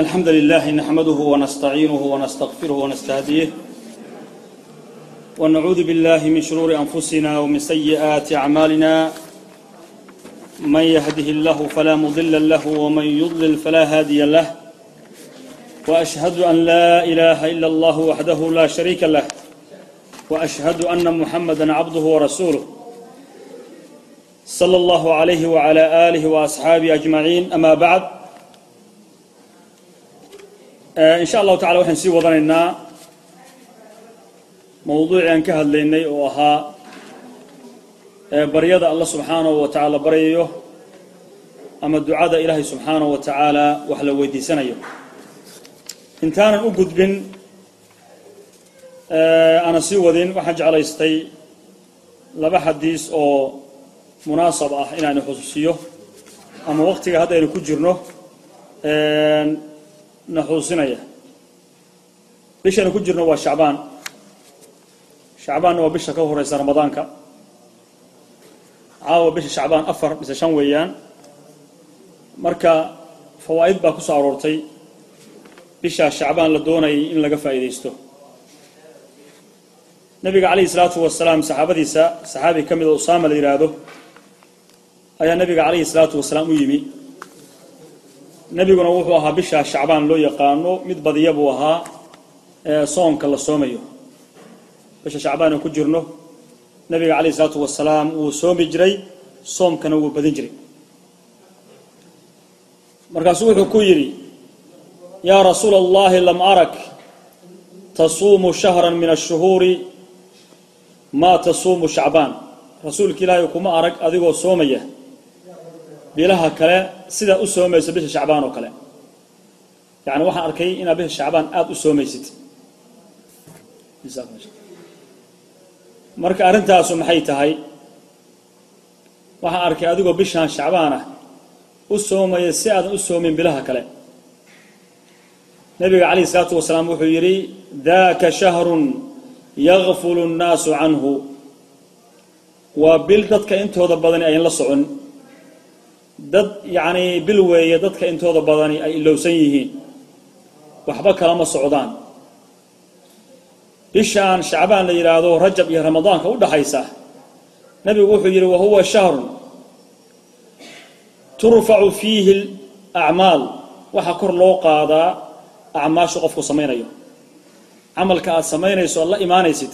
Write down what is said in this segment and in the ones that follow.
الحمد لله نحمده ونستعينه ونستغفره ونستهديه ونعوذ بالله من شرور أنفسنا ومن سيئات أعمالنا من يهده الله فلا مضل له ومن يضلل فلا هادي له وأشهد أن لا إله إلا الله وحده لا شريك له وأشهد أن محمدا عبده ورسوله صلى الله عليه وعلى آله وأصحابه أجمعين أما بعد in sha allahu tacala waxaan sii wadanaynaa mowduucii aan ka hadlaynay oo ahaa baryada alla subxaanahu wa tacaala baryayo ama ducada ilaahay subxaanahu wa tacaala wax la weydiisanayo. Intaanan u gudbin aanan sii wadin waxaan jeclaystay laba xadiis oo munaasab ah inaanu xusuusiyo ama waqtiga hadda ku jirno naxuusinaya bishaynu ku jirno waa shacbaan. Shacbaanna waa bisha ka horeysa ramadaanka. Caawa bisha shacbaan afar mise shan weeyaan. Marka fawaa'id baa ku soo aroortay. Bishaa shacbaan la doonayay in laga faa'iidaysto. Nabiga calayhi salaatu wasalaam saxaabadiisa saxaabi ka mid oo usaama la yidhaahdo ayaa nabiga calayhi salaatu wasalaam u yimi nebiguna wuxuu ahaa bishaa shacbaan loo yaqaano mid badiya buu ahaa soonka la soomayo. Bisha shacbaan aan ku jirno nebiga calayhi isalaatu wasalaam wuu soomi jiray soomkana wuu badin jiray. Markaasuu wuxuu ku yidhi yaa rasuula allahi lam arak tasuumu shahran min ashuhuuri maa tasuumu shacbaan. Rasuulka ilaahay kuma arag adigoo soomaya bilaha kale sidaa u soomayso bisha shacbaan oo kale. Yani waxaan arkay inaad bisha shacbaan aada u soomaysid. Marka arrintaasu maxay tahay? Waxaan arkay adigoo bishaan shacbaan ah u soomaya si aadan u soomin bilaha kale. Nabiga calayhi isalaatu wasalaam wuxuu yidhi daaka shahrun yakfulu nnaasu canhu. Waa bil dadka intooda badani ayn la socon dad yacnii bil weeye dadka intooda badani ay ilowsan yihiin. Waxba kalama socdaan. Bishaan shacbaan la yidhaahdo rajab iyo ramadaanka u dhaxaysa nebigu wuxuu yidhi wahuwa shahrun turfacu fiihi acmaal waxaa kor loo qaadaa acmaashu qofku samaynayo. Camalka aad samaynayso aad la imaanaysid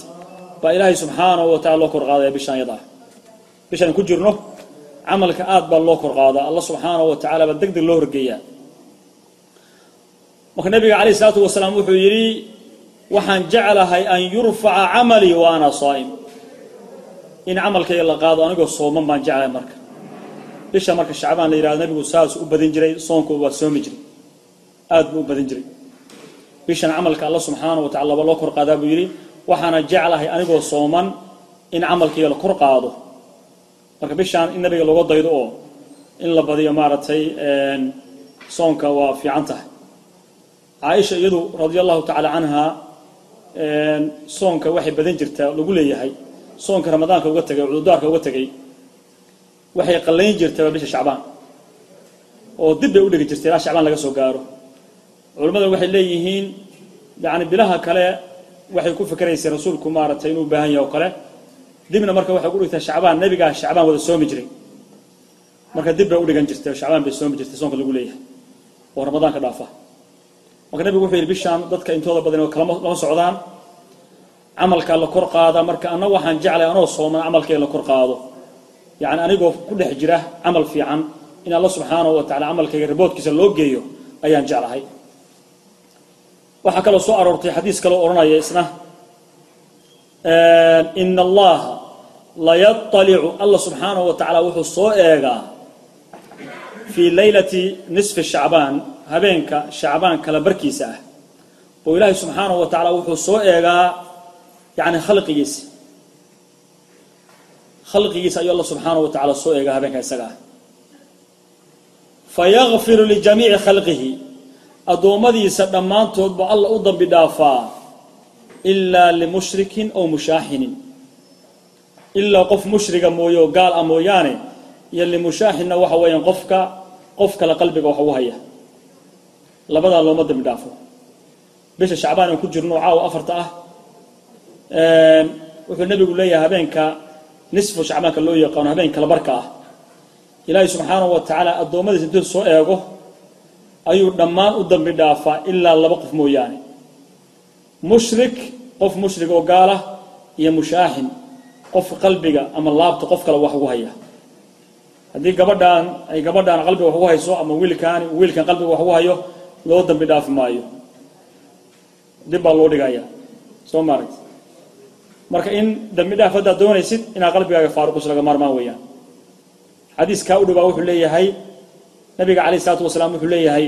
baa ilaahay subxaanahu wa tacala loo kor qaadaya bishaan yada. Ah bishaan ku jirno camalka aada baa loo kor qaadaa. Alla subxaanahu wa tacala baa deg deg loo horgeeyaa. Marka nabiga calayh isalaatu wasalaam wuxuu yidhi waxaan jeclahay an yurfaca camalii wa ana saa'im. In camalkayga la qaado anigoo sooman baan jeclahay marka. Bisha marka shacbaan la yidhahdo nabigu saas u badin jiray soonku waa soomi jiray. Aada buu u badin jiray. Bishan camalka alla subxaanahu wa tacala laba loo kor qaadaa buu yidhi waxaana jeclahay anigoo sooman in camalkayga la kor qaado marka bishaan in nabiga looga daydo oo in la badiyo maaragtay soonka waa fiican tahay. Caaisha iyadu radia allahu tacaala canha soonka waxay badan jirtaa lagu leeyahay. Soonka ramadaanka uga tegay cududaarka uga tegay waxay qallayn jirtaba bisha shacbaan. Oo dib bay u dhigi jirtay ilaa shacbaan laga soo gaaro. Culimmada waxay leeyihiin yani bilaha kale waxay ku fikeraysay rasuulku maaragtay inuu baahan yahay oo kale dibna marka waxay ku dhigtaa shacbaan nebigaa shacbaan wada soomi jiray. Marka dib bay udhigan jirtay shacbaan bay soomi jirtay soonka lagu leeyahay. Oo ramadaanka dhaafa. Marka nebigu wuxuu yidhi bishaan dadka intooda badan oo kalama lama socdaan. Camalkaa la kor qaada marka anna waxaan jeclay anoo sooman camalkay la kor qaado. Yacni anigoo ku dhex jira camal fiican in alla subxaanahu wa tacala camalkayga riboodkiisa loo geeyo ayaan jeclahay. Waxaa kaloo soo aroortay xadiis kaloo odhanaya isna in allaha layaطalicu alla subxaanahu wa tacaala wuxuu soo eegaa fii leylati nisfi shacbaan habeenka shacbaan kala barkiisa ah. Oo ilaahay subxaanahu wa tacaala wuxuu soo eegaa yani khalqigiisa khalqigiisa ayuu alla subxaanahu wa tacala soo eegaa habeenka isaga ah fayakfiru lijamiici khalqihi. Addoommadiisa dhammaantood ba alla u dambi dhaafaa ilaa limushrikin ow mushaaxinin ilaa qof mushriga mooye oo gaal ah mooyaane iyo limushaaxinna waxa weeyaan qofka qof kale qalbiga wax ugu haya. Labadaa looma dambi dhaafo. Bisha shacbaan aan ku jirno caawa afarta ah wuxuu nebigu leeyahay habeenka nisfu shacbaanka loo yaqaano habeenka labarka ah. Ilaahay subxaanahu wa tacaala addoommadiis intuu soo eego ayuu dhammaan u dambi dhaafaa ilaa laba qof mooyaane. Mushrik qof mushrig oo gaala iyo mushaaxin qof qalbiga ama laabta qof kale wax ugu haya. Haddii gabadhaan ay gabadhaan qalbiga wax ugu hayso ama wiilkaani wiilkan qalbiga wax ugu hayo loo dambi dhaafi maayo. Dib baa loo dhigaya soo maaragt marka in dambi dhaaf haddaad doonaysid inaad qalbigaaga faaruqus laga maarmaan weeyaan. Xadiiskaa u dhowaa wuxuu leeyahay nabiga calayh isalaatu wasalaam wuxuu leeyahay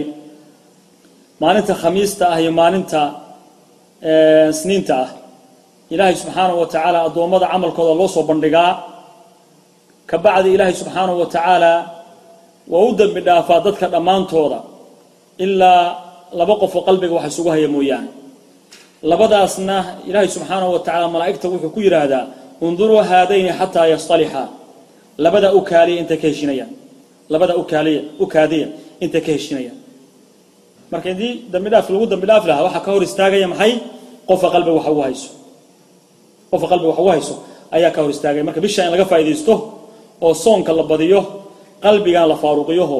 maalinta khamiista ah iyo maalinta sniinta ah ilaahay subxaanahu wa tacaala addoommada camalkooda loo soo bandhigaa. Ka bacdi ilaahay subxaanahu wa tacaala waa u dembi dhaafaa dadka dhammaantooda. Ilaa laba qofoo qalbiga wax isugu haya mooyaane. Labadaasna ilaahay subxaanahu wa tacala malaa'igta wuxuu ku yidhaahdaa unduruu haadayni xataa yastalixa labadaa u kaaliya intay ka heshinayaan labadaa u kaaliya u kaadiya intay ka heshinayaan marka haddii dambi dhaaf lagu dambi dhaafi lahaa waxaa ka hor istaagaya maxay? Qofka qalbiga wax ugu hayso qofka qalbiga wax ugu hayso ayaa ka hor istaagaya marka bisha in laga faa'iidaysto oo soonka la badiyo qalbigan la faaruqiyaho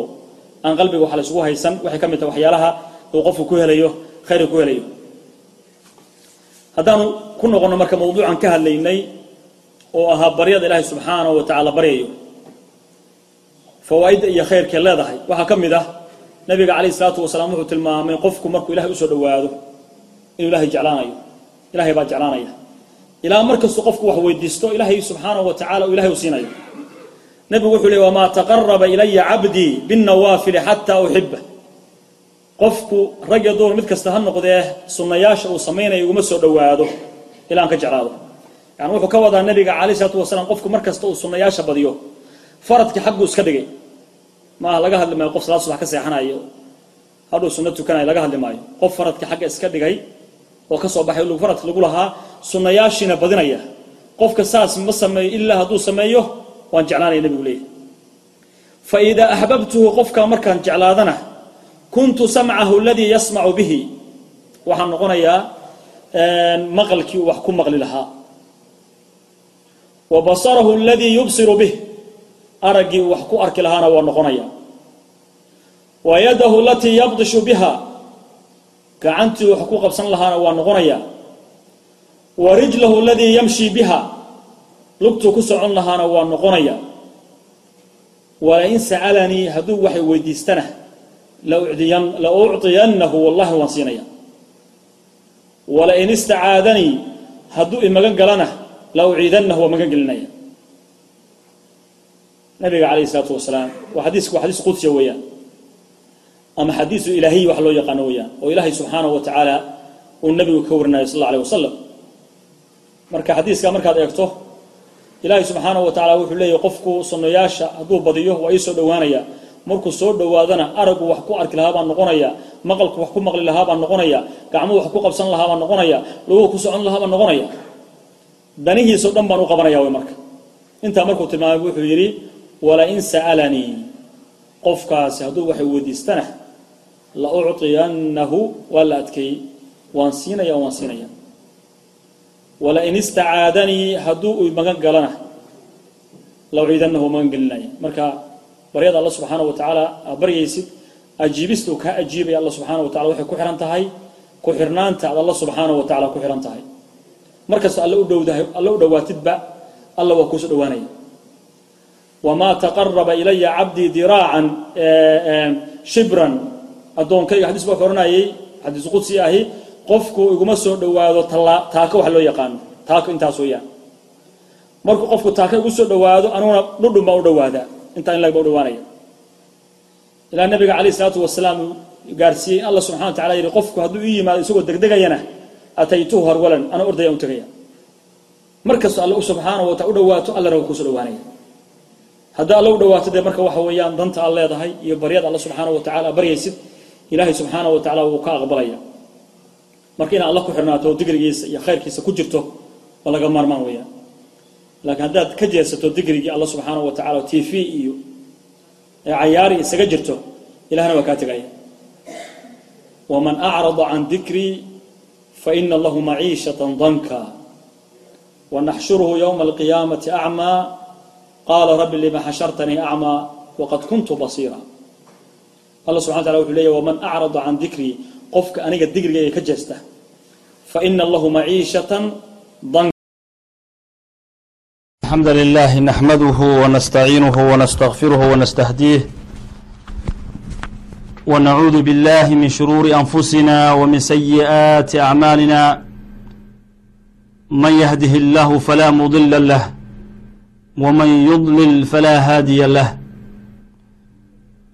aan qalbiga wax la isugu haysan waxay ka mid tahay waxyaalaha uu qofku ku helayo khayr ku helayo. Haddaanu ku noqono marka mawduucan ka hadlaynay oo ahaa baryada ilaahay subxaanahu wa tacaala baryayo fawaa'idda iyo khayrkay leedahay waxaa ka mid ah nabiga calayh isalaatu wasalaam wuxuu tilmaamay qofku markuu ilahay u soo dhowaado inuu ilahay jeclaanayo. Ilahay baa jeclaanaya ilaa markastuu qofku wax weydiisto ilaahay subxaanahu wa tacala uu ilahay u siinayo. Nebigu wuxuu leey wamaa taqaraba ilaya cabdii binnawaafili xataa uxiba qofku rag iyo duur mid kasta ha noqdee sunnayaasha uu samaynayo iguma soo dhowaado ilaa aan ka jeclaado. Yani wuxuu ka wadaa nabiga calayh isalaatu wasalaam qofku mar kasta uu sunnayaasha badiyo faradkii xagguu iska dhigay. Maaha laga hadli maayo qof salaad subax ka seexanayo hadhuu sunno tukanayo laga hadli maayo qof faradkii xagga iska dhigay oo ka soo baxay faradki lagu lahaa sunnayaashiina badinaya. Qofka saas ma sameeyo ilaa hadduu sameeyo waan jeclaanaya nebigu leeyahy fa idaa axbabtuhu qofkaa markaan jeclaadana kuntu samcahu aladii yasmacu bihi. Waxaan noqonayaa maqalkii uu wax ku maqli lahaa. Wa basarahu aladii yubsiru bih araggii uu wax ku arki lahaana waa noqonaya wa yadahu alatii yabdishu biha gacantii wax ku qabsan lahaana waa noqonaya. Wa rijlahu aladii yamshi biha. Lugtuu ku socon lahaana waa noqonaya. Walain sa'alanii hadduu waxay weydiistana la ucطiyannahu wallahi waan siinaya. Walain istacaadanii hadduu imagan galana la uciidannahu waa magan gelinaya. Nabiga calayh isalaatu wasalaam waa xadiis waa xadiis qudsiya weeyaan ama xadiisu ilaahiy wax loo yaqaano weeyaan oo ilaahay subxaanahu wa tacaala uu nabigu ka warinayo sal alla alيh wasalam marka xadiiska markaad eegto ilaahay subxaanahu wa tacala wuxuu leeyahy qofku sunnayaasha hadduu badiyo waa ii soo dhowaanaya. Markuu soo dhowaadana aragu wax ku arki lahaa baan noqonaya maqalku wax ku maqli lahaa baan noqonaya gacmuhu wax ku qabsan lahaa baan noqonaya luguhu ku socon lahaa baan noqonaya. Danihiisao dhan baan u qabanaya wy marka. Intaa markuu tilmaamay wuxuu yidhi walain sa'alanii. Qofkaasi hadduu waxay weydiistana la ucطiyannahu waa la adkeeyey. waan siinaya waan siinaya. walain istacaadanii hadduu u magan galana. la uciidannahu magan gelinaya. Marka baryada alla subxaana wa tacaala aa baryaysid ajiibista uu kaa ajiibaya alla subxaana wa tacala waxay ku xihan tahay ku xirnaanta ad alla subxaana wa tacala ku xihan tahay. Markasta dhowdahay alla u dhowaatidba alla waa kuusoo dhowaanaya wamaa taqaraba ilaya cabdii diraacan shibran addoonkayga xadiis baa ohanayay xadiis qudsi ahi qofku iguma soo dhowaado taako wax loo yaqaano taako intaas weeyaan. Markuu qofku taako igu soo dhowaado aniguna dhudhun baan u dhowaadaa intaa in lag u dhawaanaya ilaa nabiga calayh isalaatu wasalaam gaarsiiyey alla subxana wa tacala qofku hadduu ii yimaado isagoo degdegayana ataytuhu harwalan ana ordayaan u tegaya. Markastoo alle subxaana wa u dhawaato allana waa kuusoo dhawaanaya haddii alla u dhawaato dee marka waxa weeyaan danta aad leedahay iyo baryada alla subxaana wa baryaysid ilaahay subxaana wa tacala wuu ka aqbalaya. Marka inaad alla ku xirnaato digrigiisa iyo khayrkiisa ku jirto waa laga maarmaan weeyaan laakiin haddaad ka jeesato digrigii alla subxaana wa tacala t v iyo cayaari isaga jirto ilahna waa kaa tegaya waman acrada can dikrii faina lahu maciishaة danka. Wanaxshuruhu ywma alqiyaamati acmaa qaala rabbi lima xashartanii acmaa waqad kuntu basiira alla subxana tala wuxuu leeyahy waman acrada can dikrii qofka aniga digrigayga ka jeesta faina lahu maciishatan danka الحمد لله نحمده ونستعينه ونستغفره ونستهديه ونعوذ بالله من شرور أنفسنا ومن سيئات أعمالنا من يهده الله فلا مضل له ومن يضلل فلا هادي له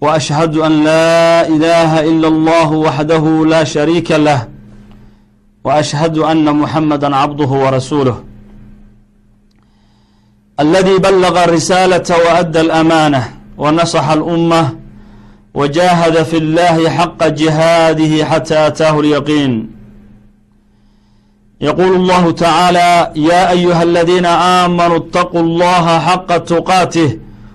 وأشهد أن لا إله إلا الله وحده لا شريك له وأشهد أن محمدا عبده ورسوله الذي بلغ الرسالة وأدى الأمانة ونصح الأمة وجاهد في الله حق جهاده حتى أتاه اليقين يقول الله تعالى يا أيها الذين آمنوا اتقوا الله حق تقاته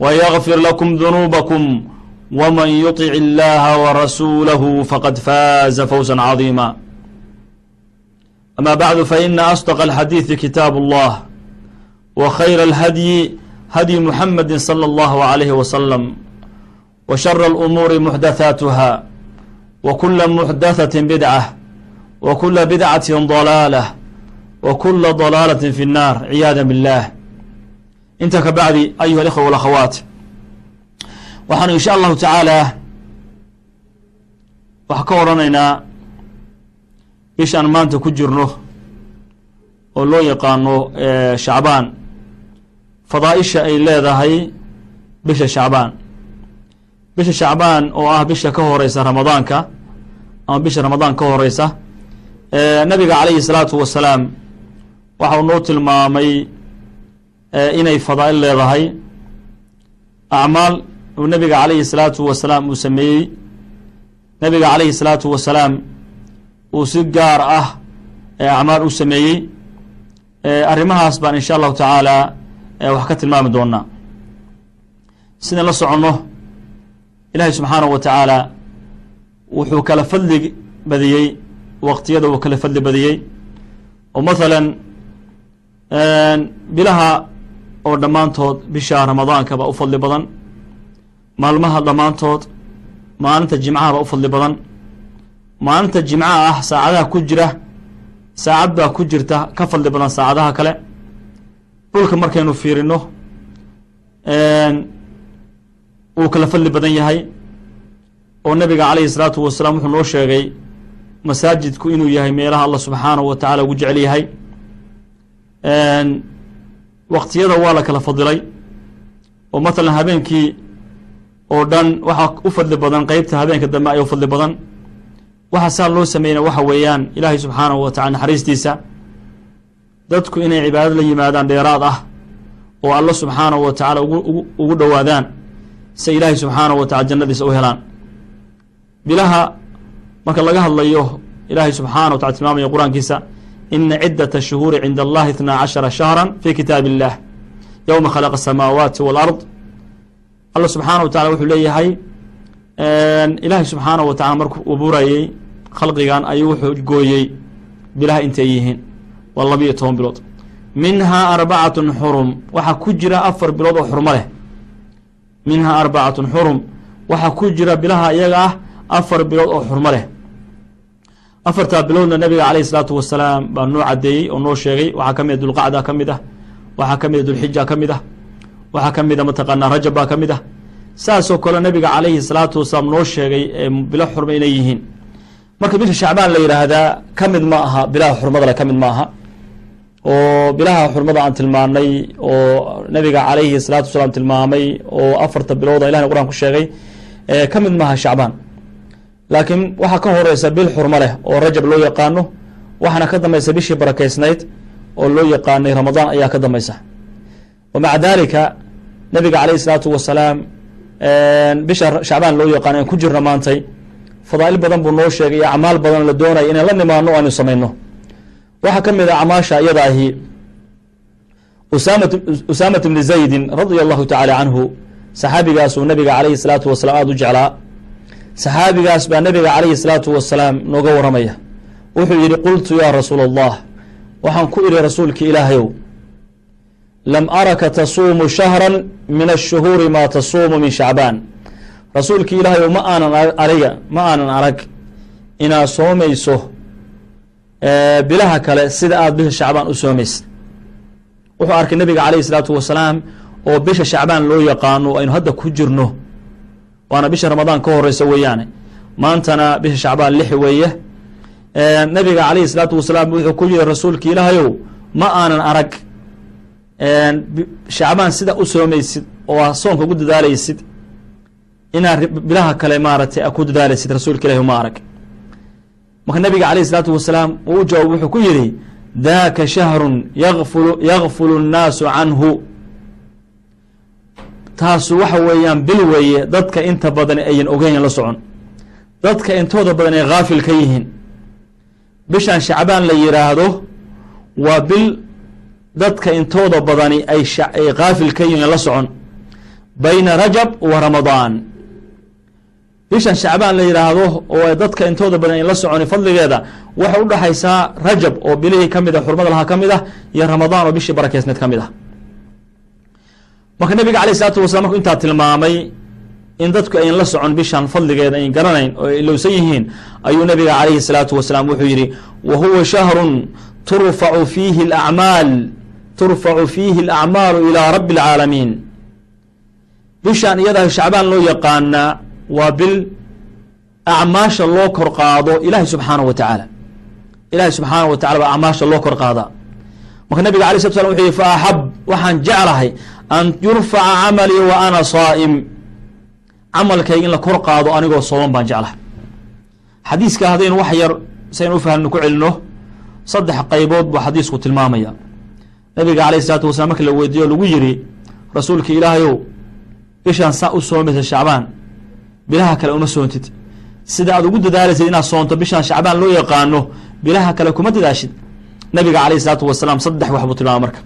ويغفر لكم ذنوبكم ومن يطع الله ورسوله فقد فاز فوزا عظيما أما بعد فإن أصدق الحديث كتاب الله وخير الهدي هدي محمد صلى الله عليه وسلم وشر الأمور محدثاتها وكل محدثة بدعة وكل بدعة ضلالة وكل ضلالة في النار عياذا بالله انت كبعد أيها الإخوة والأخوات waxaanu insha allahu tacaala waxaa ka waranaynaa bishaan maanta ku jirno oo loo yaqaano shacbaan fadaaisha ay leedahay bisha shacbaan bisha shacbaan oo ah bisha ka horeysa ramadaanka ama bisha ramadaan ka horeysa nabiga calayhi salaatu wasalaam waxau noo tilmaamay inay fadaa'il leedahay. Acmaal uu nabiga calayhi salaatu wasalaam uu sameeyey. Nabiga calayhi salaatu wasalaam uu si gaar ah acmaal u sameeyey. Arrimahaas baan insha allahu tacaala wax ka tilmaami doonaa. Sidaan la soconno ilaahay subxaanahu wa tacaala wuxuu kala fadli badiyey waqtiyada uu kala fadli badiyey. Oo mathalan bilaha oo dhammaantood bisha ramadaanka baa u fadli badan maalmaha dhammaantood maalinta jimcaha baa u fadli badan. Maalinta jimcaha ah saacadaha ku jira saacad baa ku jirta ka fadli badan saacadaha kale. Dhulka markaynu fiirino wuu kala fadli badan yahay oo nabiga calayhi salaatu wasalaam wuxuu noo sheegay masaajidku inuu yahay meelaha allah subxaanahu wa tacala ugu jecel yahay waqtiyada waa la kala fadilay. Oo mathalan habeenkii oo dhan waxaa u fadli badan qeybta habeenka dambe ayaa u fadli badan. Waxa saa loo sameynaya waxa weeyaan ilaahay subxaanahu wa tacala naxariistiisa. Dadku inay cibaadad la yimaadaan dheeraad ah oo alla subxaanahu wa tacaala ugu ugu dhowaadaan si ilaahay subxaanahu wa tacala jannadiisa u helaan. Bilaha marka laga hadlayo ilaahay subxaana wa tacala tilmaamaya qur'aankiisa ina ciddata shuhuuri cinda allahi itnaa cashara shahra fi kitaab illah yowma khalaqa asamaawaati walard alla subxaana wa tacala wuxuu leeyahay ilaahay subxaana wa tacala markuu abuurayey khalqigan ayuu wuxuu gooyey bilaha intay yihiin waa labiyo toban bilood minhaa arbacatun xurum waxaa ku jira afar bilood oo xurmo leh minhaa arbacatun xurum waxaa ku jira bilaha iyaga ah afar bilood oo xurmo leh afartaa biloodna nabiga caleyhi salaatu wasalaam baa noo cadeeyey oo noo sheegay waxaa ka mid a dulqacda ka mid ah waxaa ka mid a dulxija ka mid ah waxaa ka mid a mataqaanaa rajab baa ka mid ah. Saasoo kale nabiga calayhi salaatu wasalaam noo sheegay ee bilo xurmo inay yihiin. Marka bisha shacbaan la yidhaahdaa ka mid ma aha bilaha xurmada le ka mid ma aha. Oo bilaha xurmada aan tilmaanay oo nabiga calayhi salaatu wasalaam tilmaamay oo afarta bilooda ilahna quraan ku sheegay ka mid maaha shacbaan laakiin waxaa ka horeysa bil xurmo leh oo rajab loo yaqaano waxaana ka dambaysa bishii barakeysnayd oo loo yaqaanay ramadaan ayaa ka dambaysa. Wa maca dalika nabiga calayh isalaatu wasalaam bisha shacbaan loo yaqaano aan ku jirno maantay fadaa'il badan buu noo sheegay iyo acmaal badan la doonaya inaan la nimaano o aynu samayno. Waxaa ka mid a acmaasha iyada ahi usaamat bni zaydin radia allahu tacaala canhu saxaabigaasuu nabiga calayhi salaatu wasalaam aada u jeclaa saxaabigaas baa nabiga calayhi salaatu wasalaam nooga waramaya. Wuxuu yihi qultu yaa rasuula allah waxaan ku idhi rasuulki ilaahayow lam araka tasuumu shahra min ashuhuuri maa tasuumu min shacbaan. Rasuulki ilaahayow ma aanan aniga ma aanan arag inaad soomayso bilaha kale sida aada bisha shacbaan u soomaysa wuxuu arkay nabiga calayhi salaatu wasalaam oo bisha shacbaan loo yaqaano aynu hadda ku jirno waana bisha ramadaan ka horeysa weeyaane. Maantana bisha shacbaan lix weeye. Nabiga calayhi salaatu wasalaam wuxuu ku yiri rasuulki ilaahayow ma aanan arag shacbaan sida u soomaysid oo a soonka ugu dadaalaysid. Inaad bilaha kale maaratay ku dadaalaysid rasuulka ilahi ma arag. Marka nabiga calayh isalaatu wasalaam uu u jawaab wuxuu ku yihi daka shahrun yafulu yakfulu الnaasu canhu taasu waxa weeyaan bil weeye dadka inta badan ayan ogeyn la socon. Dadka intooda badan ay haafil ka yihiin. Bishan shacbaan la yiraahdo waa bil dadka intooda badani ay haafil ka yihiin la socon. Bayna rajab wa ramadaan. Bishan shacbaan la yidhaahdo oo dadka intooda badan ay la soconi fadligeeda waxay udhaxaysaa rajab oo bilihii ka mid a xurmada lahaa ka mid ah iyo ramadaan oo bishii barakeysneed ka mid ah marka nabiga alay isalaatu wasalaam markuu intaa tilmaamay in dadku ayn la socon bishaan fadligeeda ayn garanayn oo ay lowsan yihiin ayuu nabiga calayhi salaatu wasalaam wuxuu yidhi wa huwa shahrun turfacu fiihi alacmaal turfacu fiihi alacmaalu ilaa rabbi اlcaalamiin bishaan iyadaa shacbaan loo yaqaanaa waa bil acmaasha loo kor qaado ilaahay subxaanahu wa tacaala ilahay subxaanahu wa tacala baa acmaasha loo kor qaadaa marka nabiga alay slatu slam wuxuu yihi fa axab waxaan jeclahay an yurfaca camalii wa ana saa'im. Camalkayga in la kor qaado anigoo sooman baan jeclahay. Xadiiska haddaynu wax yar saynu u fahmno ku celino saddex qaybood buu xadiisku tilmaamaya nabiga alayh isalaatu wasalaam marki la weydiiyo lagu yiri rasuulka ilaahayow bishaan saa u soomaysa shacbaan bilaha kale uma soontid. Sida aad ugu dadaalaysid inaad soonto bishaan shacbaan loo yaqaano bilaha kale kuma dadaashid. Nabiga alayh isalaatu wasalaam saddex wax buu tilmaama marka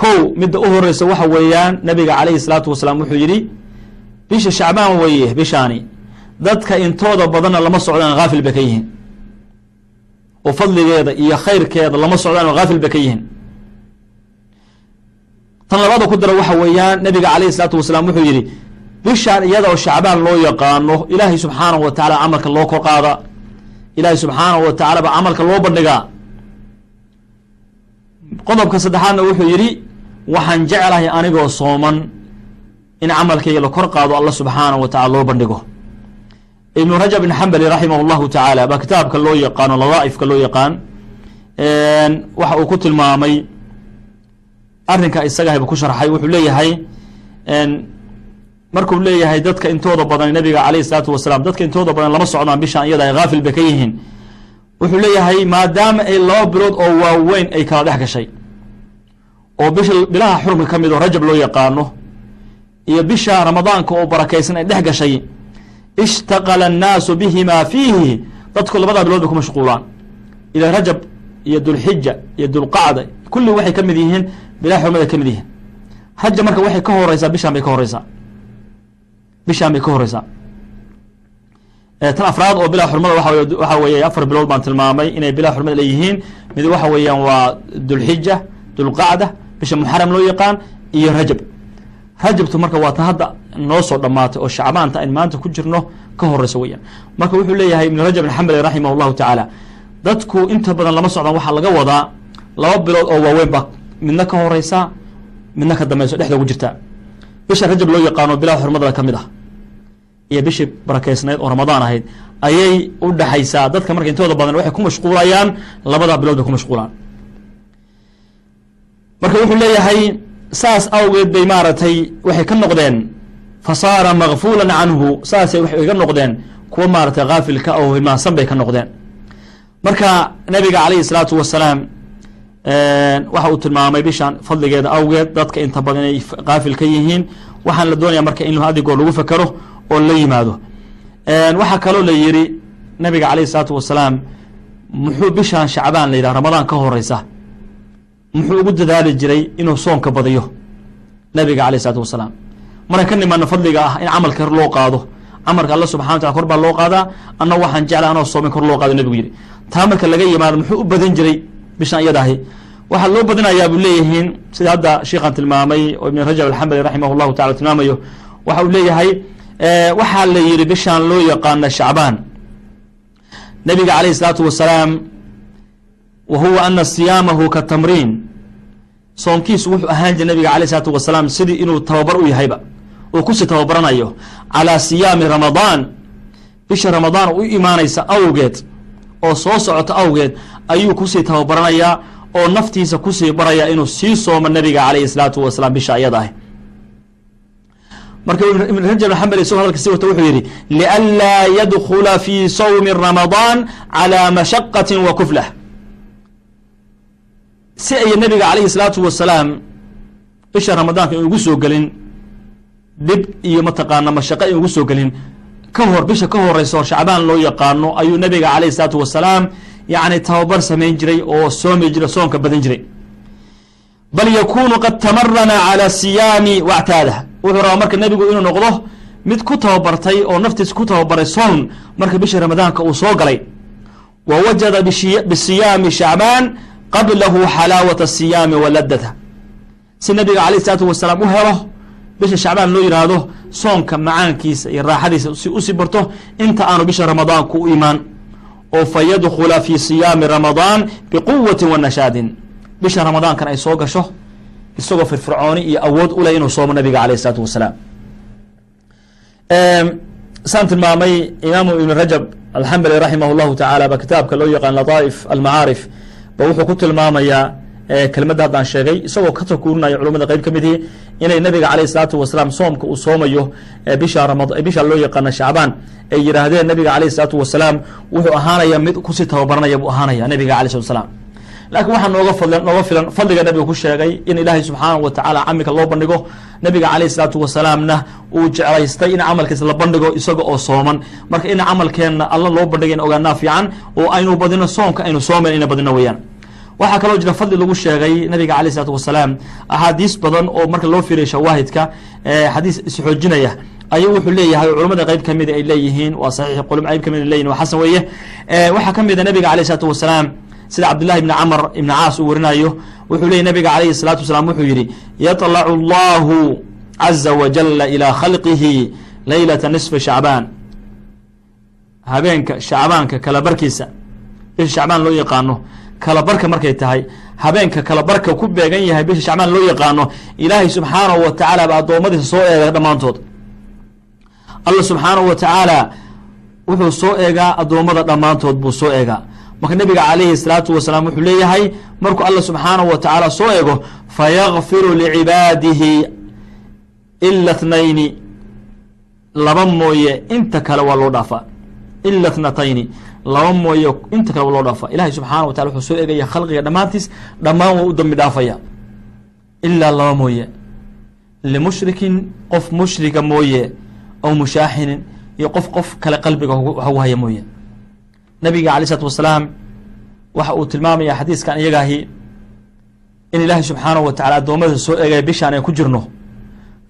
kow midda u horeysa waxa weeyaan nabiga calayhi salaatu wasalaam wuxuu yidhi bisha shacbaan weeye bishaani. Dadka intooda badanna lama socdaan haafil bay ka yihiin. Oo fadligeeda iyo khayrkeeda lama socdaan oo haafil bay ka yihiin. Tan labada ku dara waxa weeyaan nabiga calayhi salaatu wasalaam wuxuu yidhi bishaan iyada oo shacbaan loo yaqaano ilaahay subxaanahu wa tacala camalka loo kor qaada. Ilaahay subxaanahu wa tacala baa camalka loo bandhigaa qodobka saddexaadna wuxuu yidhi waxaan jeclahay anigoo sooman in camalkayga la kor qaado alla subxaanahu wa tacala loo bandhigo. Ibnu rajab bin xambali raximah llahu tacaala baa kitaabka loo yaqaano ladaaifka loo yaqaan waxa uu ku tilmaamay arrinka isagahayba ku sharxay wuxuu leeyahay markuu leeyahay dadka intooda badan nabiga alayh salaatu wasalaam dadka intooda badan lama socdaan bishaan iyada ay haafil bay ka yihiin wuxuu leeyahay maadaama ay laba bilood oo waaweyn ay kala dhex gashay oo bisha bilaha xurumka ka mid oo rajab loo yaqaano iyo bisha ramadaanka oo barakaysan ay dhex gashay ishtaqala annaasu bihimaa fiihi dadku labadaa bilood bay ku mashquulaan. Ila rajab iyo dulxija iyo dulqacda kulli waxay ka mid yihiin bilaha xurmada ka mid yihiin. Rajab marka waxay ka horeysaa bishaan bay ka horeysaa. Bishaan bay ka horeysaa tan afraad oo bilaa xurmada waxa weeye afar bilood baan tilmaamay inay bilaa xurmada leeyihiin. Mid waxa weeyaan waa dulxija dulqacda bisha muxaram loo yaqaan iyo rajab. Rajabtu marka waa tan hadda noo soo dhamaatay oo shacbaanta ayn maanta ku jirno ka horeysa weyaan marka wuxuu leeyahay ibnu rajab bin xambali raximah llahu tacaala dadku inta badan lama socdaan waxaa laga wadaa laba bilood oo waaweyn baa midna ka horeysa midna ka dambeyso dhexda ugu jirta. Bisha rajab loo yaqaano bilaa xurmadada ka mid ah iyo bishii barakeysnayd oo ramadaan ahayd ayay u dhexaysaa dadka marka intooda badan waxay ku mashquulayaan labadaa bilood bay ku mashquulaan. Marka wuxuu leeyahay saas awgeed bay maaragtay waxay ka noqdeen fa saara makfuulan canhu saasay waxay ka noqdeen kuwa maaratay haafilka oo hilmaansan bay ka noqdeen. Marka nabiga calayhi salaatu wasalaam waxa uu tilmaamay bishan fadligeeda awgeed dadka inta badan inay kaafil ka yihiin waxaan la doonaya marka in adigoo lagu fekero oo la yimaado. Waxaa kaloo la yidhi nabiga calayhi salaatu wasalaam muxuu bishan shacbaan la yidhah ramadaan ka horeysa. Muxuu ugu dadaali jiray inuu soonka badiyo. Nabiga calayh isalaatu wasalaam. Markan ka nimaano fadliga ah in camalka kor loo qaado. Camalka alla subxana watala kor baa loo qaadaa anna waxaan jecla anoo soomin kor loo qaado nebigu yidhi taa marka laga yimaado muxuu u badan jiray bishan iyadahi waxaa loo badinayaa buu leeyihiin sida hadda sheikhan tilmaamay oo ibn rajab alxambali raximah llahu tacala tilmaamayo. Waxa uu leeyahay waxaa la yidhi bishaan loo yaqaana shacbaan. Nabiga calayh isalaatu wasalaam wa huwa ana siyaamahu ka tamriin. Soonkiisu wuxuu ahaan jiray nabiga alayh isalaatu wasalaam sidii inuu tababar u yahayba uu ku sii tababaranayo calaa siyaami ramadaan. Bisha ramadaan u imaanaysa awgeed oo soo socota awgeed ayuu ku sii tababaranayaa oo naftiisa ku sii baraya inuu sii soomo nabiga calayhi salaatu wasalaam bisha iyada ah marka ibn rajab axambal isagoo hadalka sii wata wuxuu yidhi lianlaa yadkula fi sawmi ramadaan calaa mashaqati wa kuflah. Si ay nabiga calayhi salaatu wasalaam bisha ramadaanka in ugu soo gelin dhib iyo mataqaana mashaqo in ugu soo gelin ka hor bisha ka horeysa oo shacbaan loo yaqaano ayuu nabiga calayhi salaatu wasalaam yacni tababar samayn jiray oo soomi jiray soonka badan jiray. Bal yakunu qad tamarana calى siyaami wactaadah wuxuu rabaa marka nebigu inuu noqdo mid ku tababartay oo naftiisa ku tababaray soon marka bisha ramadaanka uu soo galay. Wa wajada bisiyaami shacbaan qablahu xalaawata siyaami wa ladata si nabiga alayh isalaatu wasalaam u helo bisha shacbaan loo yidhaahdo soonka macaankiisa iyo raaxadiisa si u sii barto inta aanu bisha ramadaanku u imaan oo fa yadkula fi siyaami ramadaan biquwati wa nashaadin. Bisha ramadaankan ay soo gasho isagoo firfircooni iyo awood u leh inuu soomo nabiga alayh isalaatu wasalaam saan tilmaamay imaamu ibn rajab alxambali raximah llahu tacaala ba kitaabka loo yaqaan lataaif almacaarif ba wuxuu ku tilmaamayaa kelmadda haddaan sheegay isagoo ka takuurinaya culumada qeyb ka midii inay nabiga calayh isalaatu wasalaam soomka uu soomayo bisha loo yaqaana shacbaan ay yidhaahdeen nabiga calayh isalaatu wasalaam wuxuu ahaanaya mid ku sii tababaranaya buu ahaanaya nabiga alay slat slam laakiin waxaa nooga fadl nooga filan fadliga nabiga ku sheegay in ilaahay subxaanahu watacaala camalka loo bandhigo. Nabiga calayh isalaatu wasalaamna uu jeclaystay in camalkiisa la bandhigo isaga oo sooman. Marka in camalkeenna alla loo bandhiga in ogaanaa fiican oo aynu badino soomka aynu soomen ina badino weeyaan. Waxaa kaloo jira fadli lagu sheegay nabiga alayh isalaatu wasalaam axaadiis badan oo marka loo fiiriya shawaahidka xadiis isxoojinaya ayuu wuxuu leeyahay culamada qeyb kamida ay leeyihiin waa saxiix culum qeyb ka mid leyihin waa xasan weeye. Waxaa ka mid a nabiga alayh isalaatu wasalaam sida cabdillahi ibni camr ibni caas uu warinayo wuxuu leeyay nabiga calayhi salaatu wasalaam wuxuu yidhi yaطlacu allahu caza wajala ilaa khalqihi leylata nisfi shacbaan habeenka shacbaanka kala barkiisa bisha shacbaan loo yaqaano kala barka markay tahay habeenka kala barka ku beegan yahay bisha shacbaan loo yaqaano ilaahay subxaanahu wa tacaala ba addoommadiisa soo eega dhammaantood. Alla subxaanahu wa tacaala wuxuu soo eegaa addoommada dhammaantood buu soo eegaa marka nabiga calayhi salaatu wasalaam wuxuu leeyahay markuu alla subxaanahu wa tacaala soo eego fayakfiru licibaadihi ila tnayni laba mooye inta kale waa loo dhaafaa ila tnatayni laba mooye inta kale waa loo dhaafaa ilahay subxaana wa tala wuxuu soo eegaya khalqiga dhammaantiis dhammaan waa u dambi dhaafaya ilaa laba mooye limushrikin qof mushrika mooye aw mushaaxinin iyo qof qof kale qalbiga waxugu haya mooye nabiga alay isalaatu wasalaam waxa uu tilmaamaya xadiiskan iyagaahi in ilaahay subxaanahu wa tacala addoommada soo eegaya bishaan ay ku jirno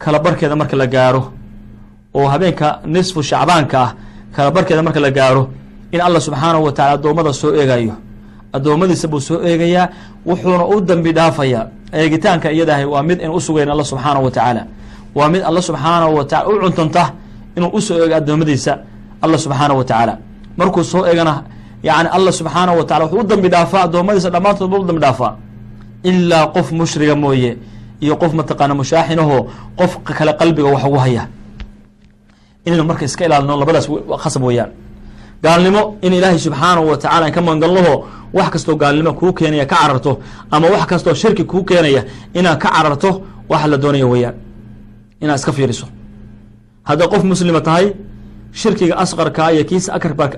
kala barkeeda marka la gaaro oo habeenka nisfu shacbaanka ah kala barkeeda marka la gaaro in allah subxaanahu wa tacala addoommada soo eegayo addoommadiisa buu soo eegayaa wuxuuna u dambi dhaafayaa eegitaanka iyadahay waa mid in usugayn alla subxaanahu wa tacaala waa mid alla subxaanahu wa tacala u cuntanta inuu u soo eego addoommadiisa alla subxaanahu wa tacaala markuu soo eegana yani allah subxaanahu wa tacala wuxuu u dambi dhaafaa addoommadiisa dhammaantood u dambi dhaafaa. Ilaa qof mushriga mooye iyo qof mataqaana mushaaxinahoo qof kale qalbiga wax ugu haya. Inaynu marka iska ilaalino labadaas khasab weeyaan. Gaalnimo in ilaahay subxaanahu wa tacala an ka magangalnaho wax kastoo gaalnimo kuu keenaya ka cararto ama wax kastoo shirki kuu keenaya inaad ka cararto waxa la doonaya weeyaan. Inaad iska fiiriso. Hadday qof muslima tahay shirkiga asqarkaa iyo kiisa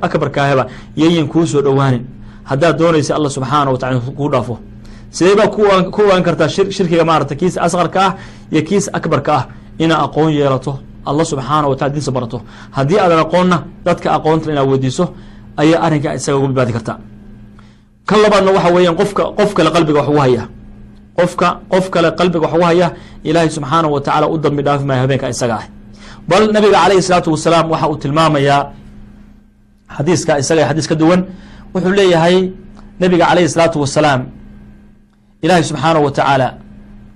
akbarkaahaba yayin kuu soo dhowaanin. Haddaad doonaysa alla subxaana wa tacala kuu dhaafo. Sidee baa ku ogaan kartaa shirkiga maarata kiisa asqarka ah iyo kiisa akbarka ah inaa aqoon yeelato alla subxaana wa tacala diinsa barato. Haddii aadan aqoonna dadka aqoonta inaad weydiiso ayaa arrinkaa isaga uga badbaadi karta. Kan labaadna waxa weeyaan qofka qof kale qalbiga wax ugu haya. Qofka qof kale qalbiga wax ugu haya ilaahay subxaana wa tacala u dambi dhaafi maayo habeenka isaga ah bal nabiga calayhi salaatu wasalaam waxa uu tilmaamayaa xadiiska isaga xadiis ka duwan wuxuu leeyahay nabiga calayhi salaatu wasalaam ilaahay subxaana wa tacaala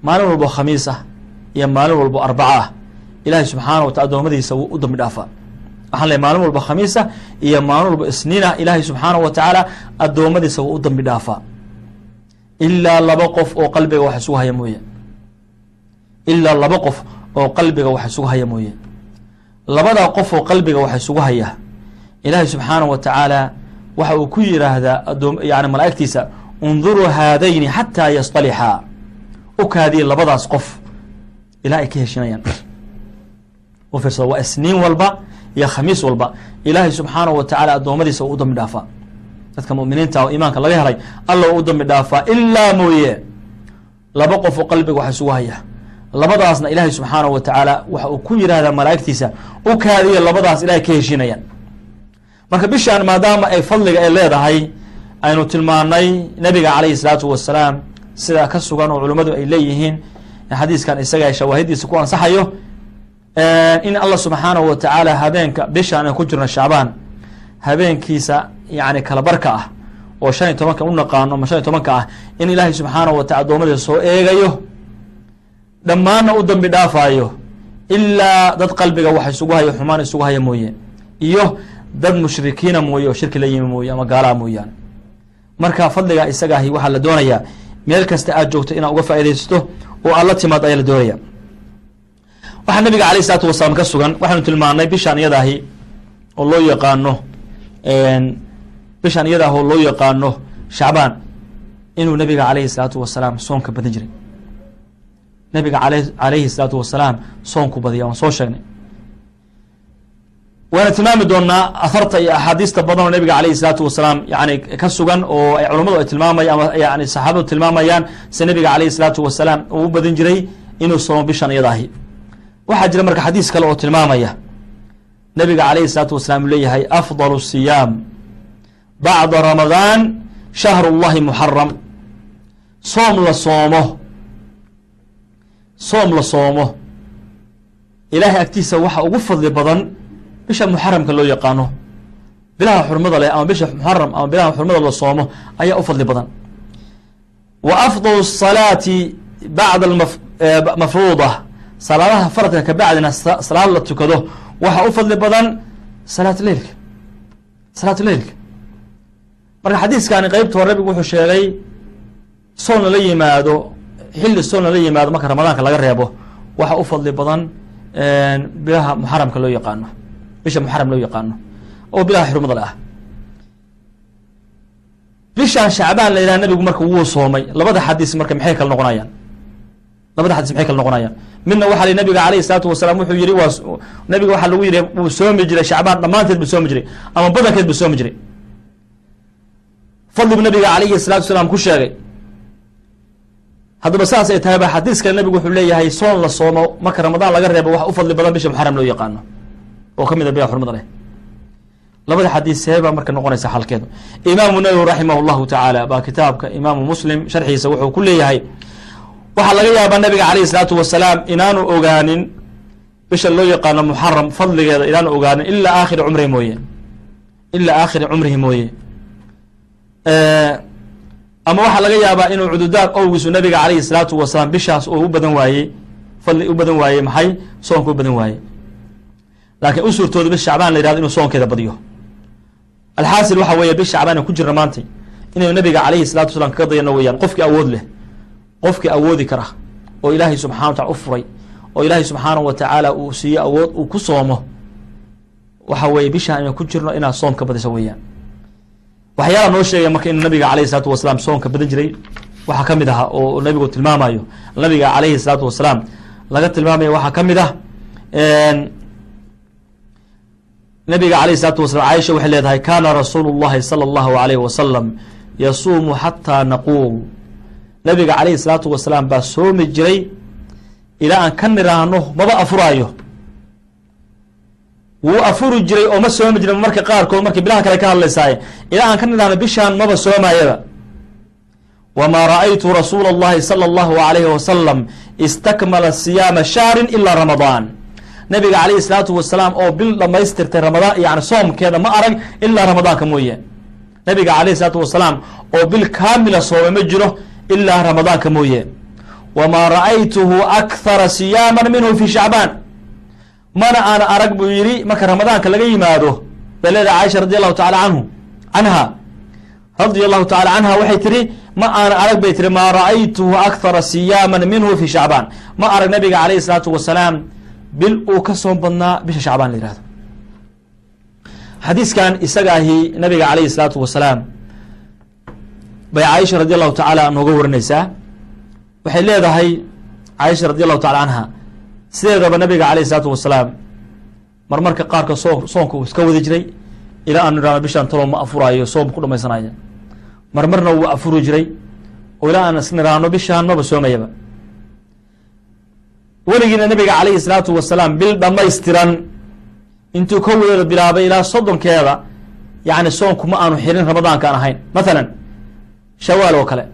maalin walbo khamiis ah iyo maalin walbo arbaco ah. Ilaahay subxaana taala adoomadiisa wuu u dambi dhaafaa waxaan leey maalin walba khamiisa iyo maalin walba isniin ah ilaahay subxaana wa tacaala addoommadiisa wuu u dambi dhaafaa ilaa laba qof oo qalbiga wax isugu haya mooye. Ilaa laba qof oo qalbiga wax isugu haya mooye labadaa qof oo qalbiga wax isugu haya ilaahay subxaana wa tacaala waxa uu ku yiraahdaa adoom yani malaa'igtiisa unduruu haadayni xataa yastalixaa u kaadiya labadaas qof. Ilaa ay ka heshinayaan. U fiirsada waa isniin walba iyo khamiis walba. Ilaahay subxaana wa tacala addoommadiisa uu u dambi dhaafaa. Dadka muminiinta oo iimaanka laga helay alla u dambi dhaafaa ilaa mooye laba qof oo qalbiga wax isugu haya labadaasna ilaahay subxaana wa tacaala waxa uu ku yihahdaa malaa'igtiisa u kaadiya labadaas ilahay ka heshinayaan marka bishaan maadaama ay fadliga ay leedahay aynu tilmaanay nabiga calayhi salaatu wasalaam sidaa ka sugan oo culimmadu ay leeyihiin. Xadiiskan isaga shawaahidiisa ku ansaxayo in allah subxaanahu wa tacaala habeenka bishaan aan ku jirno shacbaan habeenkiisa yani kalabarka ah oo shan iyo tobanka u naqaano ama shan iyo tobanka ah in ilaahay subxaanahu wa tacala adoomadiisa soo eegayo dhammaanna u dambi dhaafaayo ilaa dad qalbiga wax isugu hayo xumaan isugu haya mooye iyo dad mushrikiina mooye oo shirki la yimi mooye ama gaalaha mooyaane marka fadliga isagaahi waxaa la doonayaa meel kasta aad joogto inaad uga faaidaysato oo aad la timaad ayaa la doonaya. Waxaa nabiga alayh isalaatu wasalaam ka sugan waxaynu tilmaanay bishaan iyadaahi oo loo yaqaano bishaan iyadaah oo loo yaqaano shacbaan inuu nabiga alayhi salaatu wasalaam soonka badin jiray nabiga alayhi salaatu wasalaam soonku badiya waan soo sheegnay. Waana tilmaami doonaa aharta iyo axaadiista badan oo nabiga alayhi salaatu wasalaam yani ka sugan oo ay culammadu ay tilmaamaya ama yani saxaabadu tilmaamayaan se nabiga alayhi salaatu wasalaam uu u badin jiray inuu soomo bishan iyadaahi. Waxaa jira marka xadiis kale oo tilmaamaya. Nabiga alayhi salaatu wasalaam uu leeyahay afdal siyaam bacda ramadaan shahru llahi muxaram soom la soomo soom la soomo. Ilaahay agtiisa waxa ugu fadli badan bisha muxaramka loo yaqaano. Bilaha xurmada leh ama bisha muxaram ama bilaha xurmada la soomo ayaa u fadli badan. Wa afdal salaati bacda mafruuda. Salaadaha faradka kabacdina salaad la tukado waxaa u fadli badan salaat leilka salaatu leilka marka xadiiskani qeybta hore nabigu wuxuu sheegay soon lala yimaado xilli soon lala yimaado marka ramadaanka laga reebo waxa u fadli badan bilaha muxaramka loo yaqaano. Bisha muxaram loo yaqaano. Oo bilaha xurmada le ah. Bishaan shacbaan la yidhaha nabigu marka wuu soomay. Labada xadiis marka maxay kala noqonayaan? Labada xadiis maxay kala noqonayaan? Midna waxaa li nabiga alayhi salaatu wasalaam wuxuu yihi waa nabiga waxaa lagu yihi wuu soomi jiray shacbaan dhammaanteed buu soomi jiray. Ama badankeed buu soomi jiray. Fadlibu nabiga alayhi salatu wasalaam ku sheegay haddaba saas ay tahay ba xadiis kale nabigu wuxuu leeyahay soon la soomo marka ramadaan laga reebo wax u fadli badan bisha muxaram loo yaqaano. Oo ka mid a bila xurmada leh. Labada xadiis seebaa marka noqonaysa xalkeedu. Imaamu nawowi raximah llahu tacaala baa kitaabka imaamu muslim sharxiisa wuxuu ku leeyahay waxaa laga yaabaa nabiga alayhi salaatu wasalaam inaanu ogaanin bisha loo yaqaano muxaram fadligeeda inaanu ogaanin ilaa aakhiri cumrihi mooye. Ilaa aakhiri cumrihi mooye ama waxaa laga yaabaa inuu cududaar owgiisu nabiga alayhi salaatu wasalaam bishaas uu u badan waayey fadli u badan waayey maxay? Soonka u badan waayey. Laakiin u suurtooda bis shacbaan la yihahdo inuu soonkeeda badiyo. Alxaasil waxa weeye bis shacbaan ku jirna maantay inaynu nabiga alayhi salatu wasalaam kaga dayano weyaan qofkii awood leh qofkii awoodi kara oo ilaahay subxana wa tacala u furay oo ilaahay subxaanahu wa tacaala uu siiyo awood uu ku soomo. Waxa weeye bishaan inaan ku jirno inaad soom ka badiso weeyaan waxyaala noo sheegaya marka inuu nabiga alayhi salaatu wasalaam soonka badan jiray waxaa ka mid aha oo nabigu tilmaamayo. Nabiga alayhi salaatu wasalaam laga tilmaamayo waxaa ka mid ah nabiga alayh isalaatu wasalam caaisha waxay leedahay kaana rasuulu llahi sala allahu alayh wasalam yasuumu xataa naquum. Nabiga calayhi salaatu wasalaam baa soomi jiray ilaa aan ka niraahno maba afuraayo wuu afuri jiray oo ma soomi jirin marka qaarkood markay bilaha kale ka hadlaysaay ilaa aan ka nidhahno bishaan maba soomayaba. Wamaa ra'aytu rasuula allahi sala allahu alayhi wasalam istakmala siyaama shahrin ilaa ramadaan. Nabiga calayhi salaatu wasalaam oo bil dhammaystirtay ramadaan yani soomkeeda ma arag ilaa ramadaanka mooye. Nabiga calayhi salaatu wasalaam oo bil kaamila soomay ma jiro ilaa ramadaanka mooye. Wamaa ra'aytuhu akthara siyaaman minhu fi shacbaan mana aan arag buu yidhi marka ramadaanka laga yimaado bay leedahay caaisha radi allahu taala anhu canha radia allahu taala canha waxay tihi ma aan arag bay tihi maa ra'aytuhu akhara siyaama minhu fi shacbaan. Ma arag nabiga alayhi salaatu wasalaam bil uu ka soom badnaa bisha shacbaan la yihahdo xadiiskan isagaahi nabiga alayhi salaatu wasalaam bay caaisha radi allahu tacaala nooga warinaysaa. Waxay leedahay caaisha radi allahu taala canha sideedaba nabiga alayhi salaatu wasalaam marmarka qaarka soo soonka uu iska wadi jiray ilaa aanu idhahno bishaan talo ma afuraayo soom ku dhamaysanaya marmarna wuu afuri jiray oo ilaa aan is niraahno bishaan maba soomayaba weligiina nabiga calayhi salaatu wasalaam bil dhamaystiran intuu ka wadeeda bilaabay ilaa soddonkeeda yani soonku ma aanu xirin ramadaankaan ahayn. Mathalan shawaal oo kale.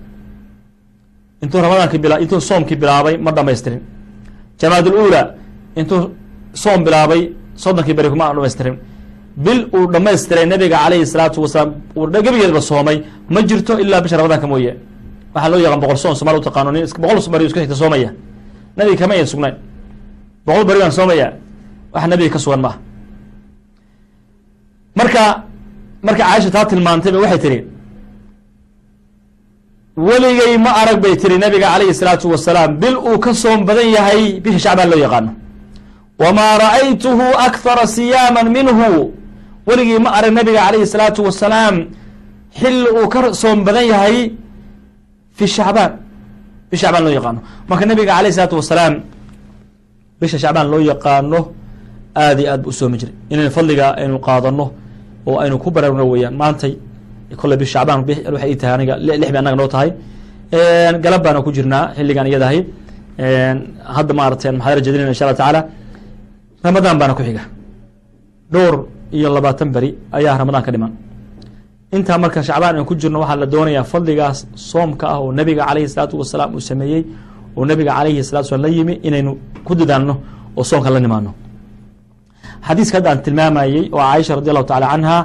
Intuu ramadaanki bila intuu soomkii bilaabay ma dhamaystirin jamaad uluula intuu soom bilaabay soddonkii beri kuma aanu dhamaystirin bil uu dhamaystiray nabiga calayhi salaatu wasalaam uu gebigeedba soomay ma jirto ilaa bisha ramadaanka mooye. Waxaa loo yaqaan boqol soon somaali utaqaano nin boqol beri isku xigta soomaya. Nabiga kama ayan sugnayn. Boqol beri baan soomaya wax nabiga ka sugan maaha marka marka caaisha taa tilmaantayba waxay tihi weligay ma arag bay tiri nabiga calayhi salaatu wasalaam bil uu ka soom badan yahay bisha shacbaan loo yaqaano wamaa ra'aytuhu akhara siyaama minhu. Weligii ma arag nabiga calayhi salaatu wasalaam xilli uu ka soom badan yahay fi shacbaan. Bisha shacbaan loo yaqaano. Marka nabiga alayhi salaatu wasalaam bisha shacbaan loo yaqaano aad iyo aad bu u soomi jiray. Inaynu fadliga aynu qaadano oo aynu ku baraarugno weeyaan maantay kolley bish shacbaan waxay ii tahay aniga lix bay annaga noo tahay. Galab baana ku jirnaa xilligan iyadahay. Hadda maaragtay maxaadara jedinayna insha allah tacaala. Ramadaan baana ku xiga. Dhowr iyo labaatan beri ayaa ramadaan ka dhiman. Intaa marka shacbaan aynu ku jirno waxaa la doonayaa fadligaas soomka ah oo nabiga calayhi salaatu wasalaam uu sameeyey oo nabiga calayhi salatu wasalam la yimi inaynu ku dadaalno oo soomka la nimaano xadiiska hadda aan tilmaamayey oo caaisha radi allahu tacala canha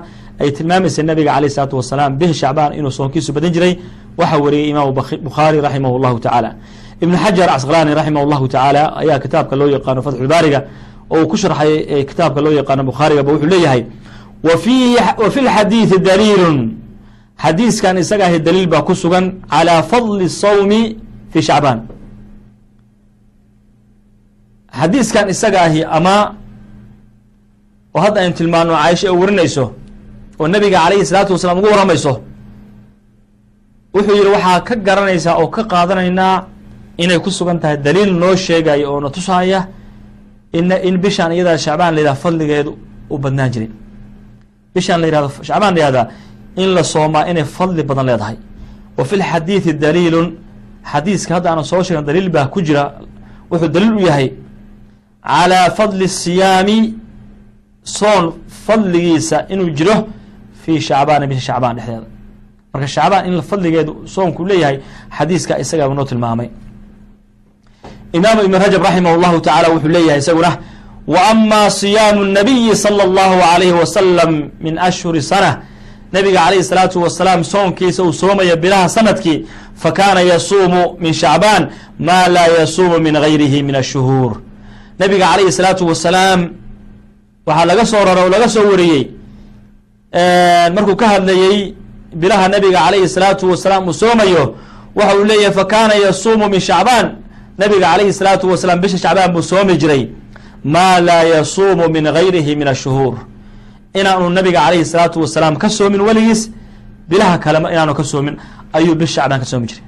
ay tilmaamaysay nabiga alayh isalaatu wasalaam bihi shacbaan inuu soonkiisu badan jiray. Waxaa wariyey imaamu bukhaari raximah llahu tacaala ibn xajar casqlaani raximah llahu tacaala ayaa kitaabka loo yaqaano fatxulbaariga oo uu ku sharxay kitaabka loo yaqaano bukhaarigaba wuxuu leeyahay wa fi lxadiidi daliilun. Xadiiskan isaga ahi daliil baa ku sugan calaa fadli sawmi fi shacbaan. Xadiiskan isaga ahi ama oo hadda aynu tilmaano caaisha ay warinayso oo nabiga calayhi salaatu wasalaam ugu warramayso wuxuu yihi waxaa ka garanaysaa oo ka qaadanaynaa inay ku sugan tahay daliil noo sheegaya oo na tusaya in in bishaan iyadaa shacbaan la yihahda fadligeedu u badnaan jiray bishaan la yihahdo shacbaan la yihahdaa in la soomaa inay fadli badan leedahay. Wa fi lxadiidi daliilun xadiiska hadda aana soo sheegan daliil baa ku jira wuxuu daliil u yahay calaa fadli siyaami soon fadligiisa inuu jiro fii shacbaana bisha shacbaan dhexdeeda. Marka shacbaan in fadligeedu soonku leeyahay xadiiska isagaaba noo tilmaamay. Imaamu ibn rajab raximah llahu tacaala wuxuu leeyahay isaguna wa ama siyaamu nabiyi sala allahu alayhi wasalam min ashhuri sana. Nabiga calayhi salaatu wasalaam soonkiisa uu soomaya bilaha sannadkii fakaana yasuumu min shacbaan maa laa yasuumu min gayrihi min ashuhuur. Nabiga calayhi salaatu wasalaam waxaa laga soo rara oo laga soo wariyey markuu ka hadlayey bilaha nabiga calayhi salaatu wasalaam uu soomayo waxa uu leeyahay fakaana yasuumu min shacbaan. Nabiga calayhi salaatu wasalaam bisha shacbaan buu soomi jiray. Maa laa yasuumu min gayrihi min ashuhuur. Inaanu nabiga calayhi salaatu wasalaam ka soomin weligiis bilaha kalema inaanu ka soomin ayuu bisha shacbaan ka soomi jiray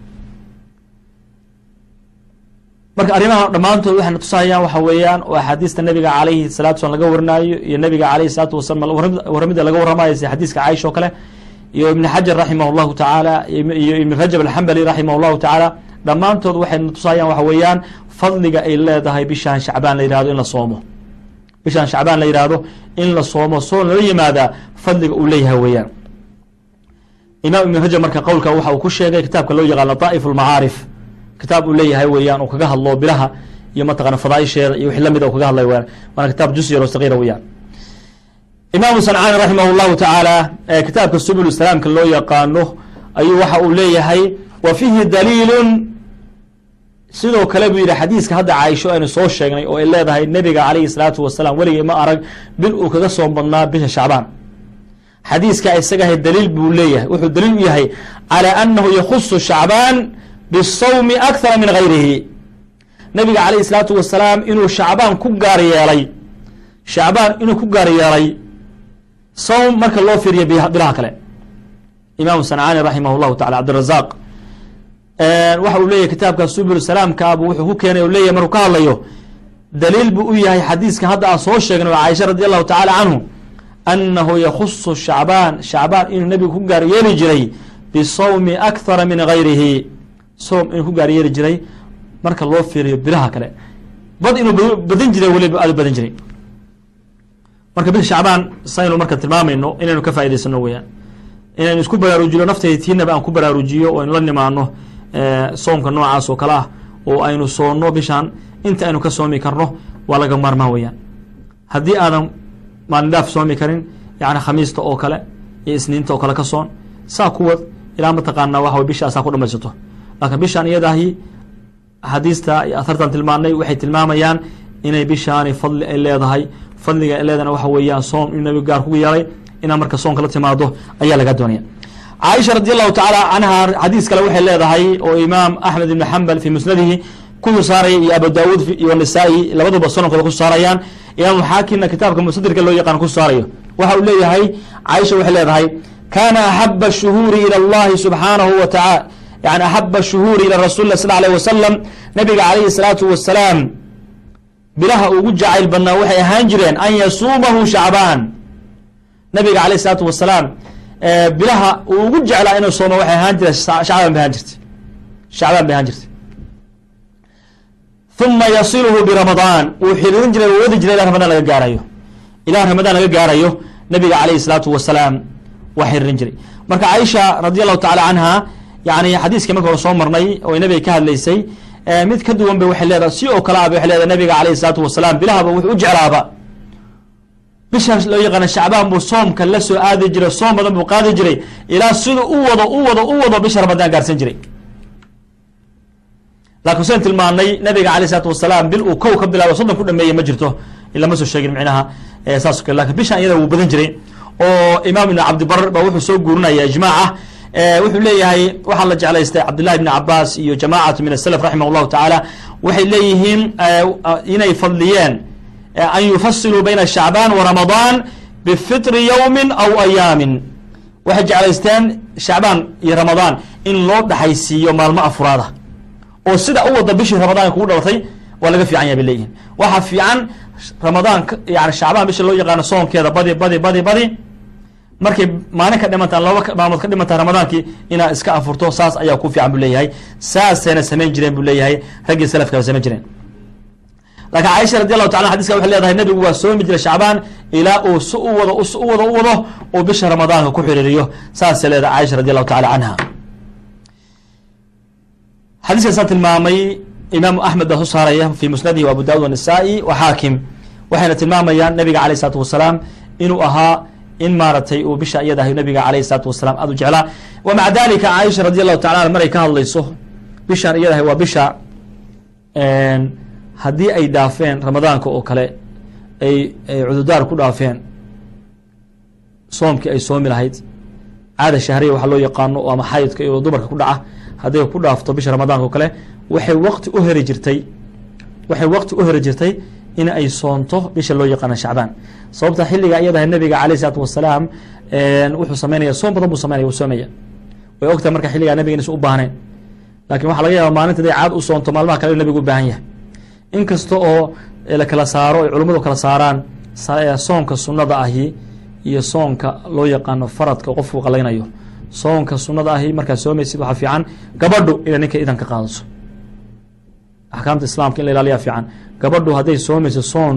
marka arrimaha dhammaantood waxayna tusayaan waxa weeyaan oo axaadiista nabiga calayhi salatu salam laga warinaayo iyo nabiga calayhi salaatu wasalam warramida laga warramayo sida xadiiska caaisha oo kale iyo ibn xajar raximah llahu tacaala iyo ibn rajab alxambali raximah llahu tacaala. Dhammaantood waxayna tusayaan waxa weeyaan fadliga ay leedahay bishaan shacbaan la yihahdo in la soomo. Bishaan shacbaan la yihahdo in la soomo soon lala yimaadaa fadliga uu leeyahay weeyaan. Imaam ibn rajab marka qowlka waxa uu ku sheegay kitaabka loo yaqaano daa'if lmacaarif kitaab uu leeyahay weeyaan uu kaga hadlo bilaha iyo mataqana fadaaisheeda iyo wixii la mid u kaga hadlay weyaan waana kitaab jus yar oo weeyaan. Imaamu sancaani raximah llahu tacaala kitaabka subul salaamka loo yaqaano ayuu waxa uu leeyahay wa fiihi daliilun. Sidoo kale buu yidhi xadiiska hadda caaisho aynu soo sheegnay oo ay leedahay nebiga calayhi salaatu wasalaam weligay ma arag bil uu kaga soo badnaa bisha shacbaan. Xadiiska isagahay daliil buu leeyahay wuxuu daliil u yahay calى anahu yakhusu shacbaan bisawmi akthara min gayrihi nabiga calayhi salaatu wasalaam inuu shacbaan ku gaar yeelay. Shacbaan inuu ku gaar yeelay. Sawm marka loo fiiriyo bilaha kale. Imaamu sancaani raximah llahu tacala cabdirazaq waxa uu leeyahy kitaabka subul salaamkaabu wuxuu ku keenay leeyahy markuu ka hadlayo daliil buu u yahay xadiiskan hadda aan soo sheegnay oo caaisha radi allahu tacala canhu anahu yakhusu shacbaan shacbaan inuu nebigu ku gaar yeeli jiray bisawmi akthara min gayrihi soom inuu ku gaar yeeli jiray marka loo fiiriyo bilaha kale. Bad inuu badan jiray weliba aad u badan jiray. Marka bisha shacbaan saynu marka tilmaamayno inaynu ka faa'idaysano weeyaan. Inaynu isku baraarujiyo naftaytiinaba aan ku baraarujiyo oo aynu la nimaano soomka noocaas oo kale ah oo aynu soonno bishaan inta aynu ka soomi karno waa laga maarmaan weeyaan. Haddii aadan maalin dhaaf soomi karin yani khamiista oo kale iyo isniinta oo kale ka soon saa kuwad ilaa mataqaanaa waxa bishaasaa ku dhamaysato laakiin bishaan iyadaahi axaadiista iyo ahartan tilmaanay waxay tilmaamayaan inay bishaani fadli ay leedahay. Fadliga ay leedahana waxa weeyaan soom inuu nabigu gaar kugu yeelay inaad marka soonka la timaado ayaa laga doonaya. Caaisha radi allahu tacaala canha xadiis kale waxay leedahay oo imaam axmed ibn xambal fi musnadihi ku soo saaraya iyo abu daawuud iyo nisaa-i labaduba sononkooda ku soo saarayaan. Imaamu xaakimna kitaabka musadirka loo yaqaan ku soo saarayo. Waxa uu leeyahay caaisha waxay leedahay kana axaba shuhuuri ilى اllahi subxaanahu wa taala yani axaba shuhuuri ilى rasul lah sal alيه wasalam nabiga calayhi الsalaatu wasalaam bilaha ugu jacayl badnaa waxay ahaan jireen an yasuumahu shacbaan nabiga alayh الsalaatu wasalaam bilaha uu ugu jeclaa inuu sooma waxay ahaan jireen shacbaan bay ahaan jirtay shacbaan bay ahaan jirtay uma yasilhu biramadaan wuu xiriirin jiray wadi jiray ila ramadaan laga gaarayo ilaa ramadaan laga gaarayo nabiga calayhi الsalaatu wasalaam waa xiriirin jiray marka caaisha radi allahu tacala canha yani xadiiskii marka hore soo marnay oo nabiga ka hadlaysay mid ka duwan ba waxay leedahay si oo kale a ba waxay leedahay nabiga calayhi الsalaatu wasalaam. Bilahaba wuxuu u jeclaaba. Bishaas loo yaqaana shacbaan buu soomka la soo aadi jiray soom badan buu qaadi jiray ilaa siduu u wado u wado u wado bisha ramadaan gaarsan jiray. Laakiin sen tilmaanay nabiga alayh isalaatu wasalaam bil uu kow ka bilaabo soddon ku dhameeye ma jirto. Lama soo sheegin micnaha saas o kale. Lakin bishan iyada wuu badan jiray oo imaam ibn cabdibar ba wuxuu soo guurinaya ijmaaca wuxuu leeyahay waxaa la jeclaystay cabdillahi ibn cabaas iyo jamaacatu min asalaf raximah llahu tacaala waxay leeyihiin inay fadliyeen an yufasiluu bayna shacbaan wa ramadaan bifitri yowmin aw ayaamin. Waxay jeclaysteen shacbaan iyo ramadaan in loo dhaxaysiiyo maalmo afuraada. Oo sida u wada bishii ramadaan kugu dhalatay waa laga fiican yahay bay leeyihiin waxaa fiican ramadaan yani shacbaan bisha loo yaqaano soonkeeda badi badi badi badi markay maalin ka dhimantaan laba maalmood ka dhimantaan ramadaankii inaad iska afurto saas ayaa ku fiican bu leeyahay. Saasayna samayn jireen bu leeyahay raggii salafka ba samayn jireen. Laakiin caaisha radi allahu taala xadiska waxay leedahay nabigu waa soomi jiray shacbaan ilaa uu si u wado si u wado u wado uu bisha ramadaanka ku xiriiriyo saasay leedahay caaisha radi allahu tacala canha xadiiskaasaan tilmaamay imaamu axmed baa soo saaraya fi musnadihi wa abu daawud wanisaa-i wa xaakim waxayna tilmaamayaan nabiga alayh isalaatu wasalaam inuu ahaa in maaratay uu bisha iyada ahay nabiga alayh isalaatu wasalaam aad u jeclaa. Wa maca dalika caaisha radi allahu tacala maray ka hadlayso bishaan iyada ahay waa bisha haddii ay dhaafeen ramadaanka oo kale ay cududaar ku dhaafeen soomkii ay soomi lahayd caada shahriya waxaa loo yaqaano oo ama xayidka iyo dumarka ku dhaca hadday ku dhaafto bisha ramadaanka oo kale waxay waqti u heri jirtay waxay waqti u heri jirtay in ay soonto bisha loo yaqaano shacbaan sababta xilliga iyadaha nabiga alayh isalaatu wasalaam wuxuu sameynaya soom badan buu sameynaya uu soomaya way ogtahay marka xilligaa nabiga inaysan u baahnayn. Lakin waxaa laga yaaba maalinta haday caad u soonto maalmaha kale nabigu u baahan yahay. In oo la kala saaro ay culummadu kala saaraan soonka sunnada ahi iyo soonka loo yaqaano faradka qofku qalaynayo soonka sunnada ahi markaad soomaysid waxaa fiican gabadhu inay ninka idan ka qaadato. Axkaamta islaamka in la ilaaliyaa fiican. Gabadhu hadday soomayso soon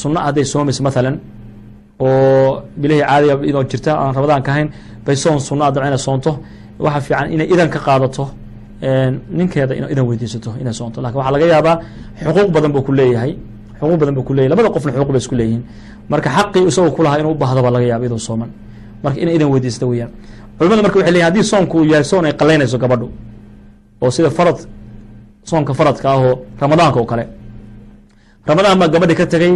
sunna hadday soomayso mathalan oo bilihii caadiga idoo jirta aan rabadaan ka ahayn bay soon sunna a dabca inay soonto. Waxaa fiican inay idan ka qaadato ninkeeda in idan weydiisato inay soonto. Lakin waxaa laga yaabaa xuquuq badan buu ku leeyahay. Xuquuq badan buu kuleyahy labada qofna xuquuq bay isku leeyihiin. Marka xaqii isagoo kulahaa inuu ubahdo baa laga yaaba iyadoo sooman. Marka inay idan weydiisata weyaan culimada marka waxay leyihin haddii soonku uu yahay soon ay qalaynayso gabadhu. Oo sida farad soonka faradka ah oo ramadaanka oo kale ramadaan baa gabadhi ka tegey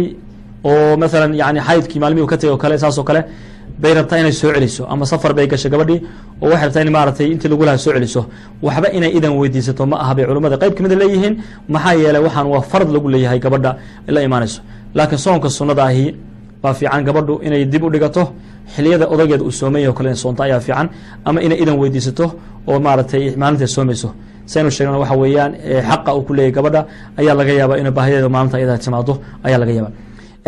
oo mathalan yani xaydkii maalmihii ka tegay o kale saas oo kale bay rabtaa inay soo celiso ama safar bay gashay gabadhii oo waxay rabtaa in maaratay intii lagu lahaa soo celiso. Waxba inay idan weydiisato ma aha bay culimada qayb kamida leeyihiin maxaa yeelay waxaan waa farad lagu leeyahay gabadha la imaanayso laakiin soonka sunnada ahi baa fiican gabadhu inay dib u dhigato xiliyada odageeda uu soomay o kale soonto ayaa fiican ama inay idan weydiisato oo maaratay maalinta soomayso saynu sheegna waxa weeyaan xaqa uu ku leeyahy gabadha ayaa laga yaaba ina baahideeda maalinta iyada timaado ayaa laga yaaba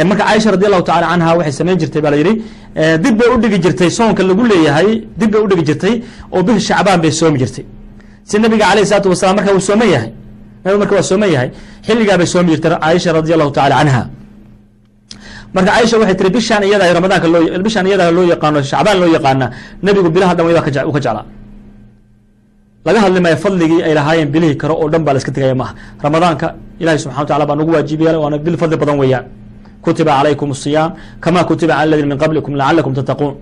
marka caaisha radi allahu tacala canha waxay samayn jirtay baa la yidhi dib bay udhigi jirtay soonka lagu leeyahay dib bay udhigi jirtay oo bisha shacbaan bay soomi jirtay. Si nabiga alayh isalaatu wasalam marka uu sooman yahay nabiga marka waa sooman yahay xilligaa bay soomi jirtay caaisha radi allahu tacala canha marka caaisha waxay tiri bishaan iyada ramadaanka loo bishaan iyada loo yaqaano shacbaan loo yaqaana nabigu bilaha dhan wayba ka jeclaa laga hadlimaya fadligii ay lahaayeen bilihi karo oo dhan baa la iska tegaya maaha. Ramadaanka ilahi subxana watacala baa nagu waajibiya waana bil fadli badan weeyaan. Kutiba calaykum asiyaam kama kutiba cala aladiina min qablikum lacalakum tattaquun.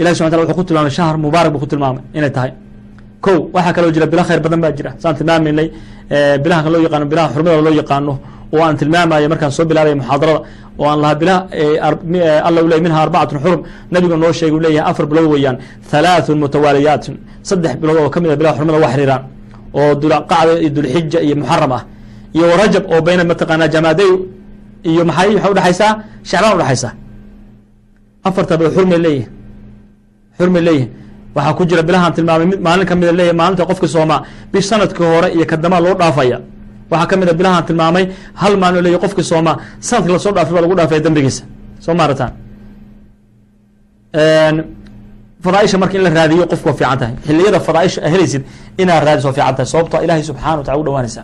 Ilahi subxana tala wuxuu ku tilmaamay shahar mubaarak buu ku tilmaamay inay tahay. Ko waxaa kaloo jira bilo khayr badan baa jira. Saan tilmaamaynay eh, bilaha loo yaqaano bilaha xurmada loo yaqaano oo aan tilmaamayo markaan soo bilaabay muxaadarada oo aan lahaa bilaha alla u ley minha arbacatun xurum nabigu noo sheegay u leeyahay afar bilood weeyaan halaaثun mutawaaliyaatun saddex bilood oo ka mid a bilaha xurmada wa xiriiraan oo dulqacda iyo dulxija iyo muxaram ah iyo rajab oo bayna mataqaanaa jamaaday iyo maxay waxay udhexaysaa shacbaan udhexaysaa afarta bilood xurmay leeyihiin xurmay leeyihiin waxaa ku jira bilahaan tilmaamay mid maalin kamida leeyahy maalinta qofki soomaa bish sannadkii hore iyo kadamaa loo dhaafaya waxaa ka mid a bilahaan tilmaamay hal maalin leeyahy qofki soomaa. Sanadki la soo dhaafay baa lagu dhaafaya dembigiisa soo maarataan fadaaisha marka in la raadiyo qofku waa fiican tahay. Xiliyada fadaaisha helaysid inaad raadiso waa fiican tahay. Sababto ilahay subxana wa tala u dhawaanaysa.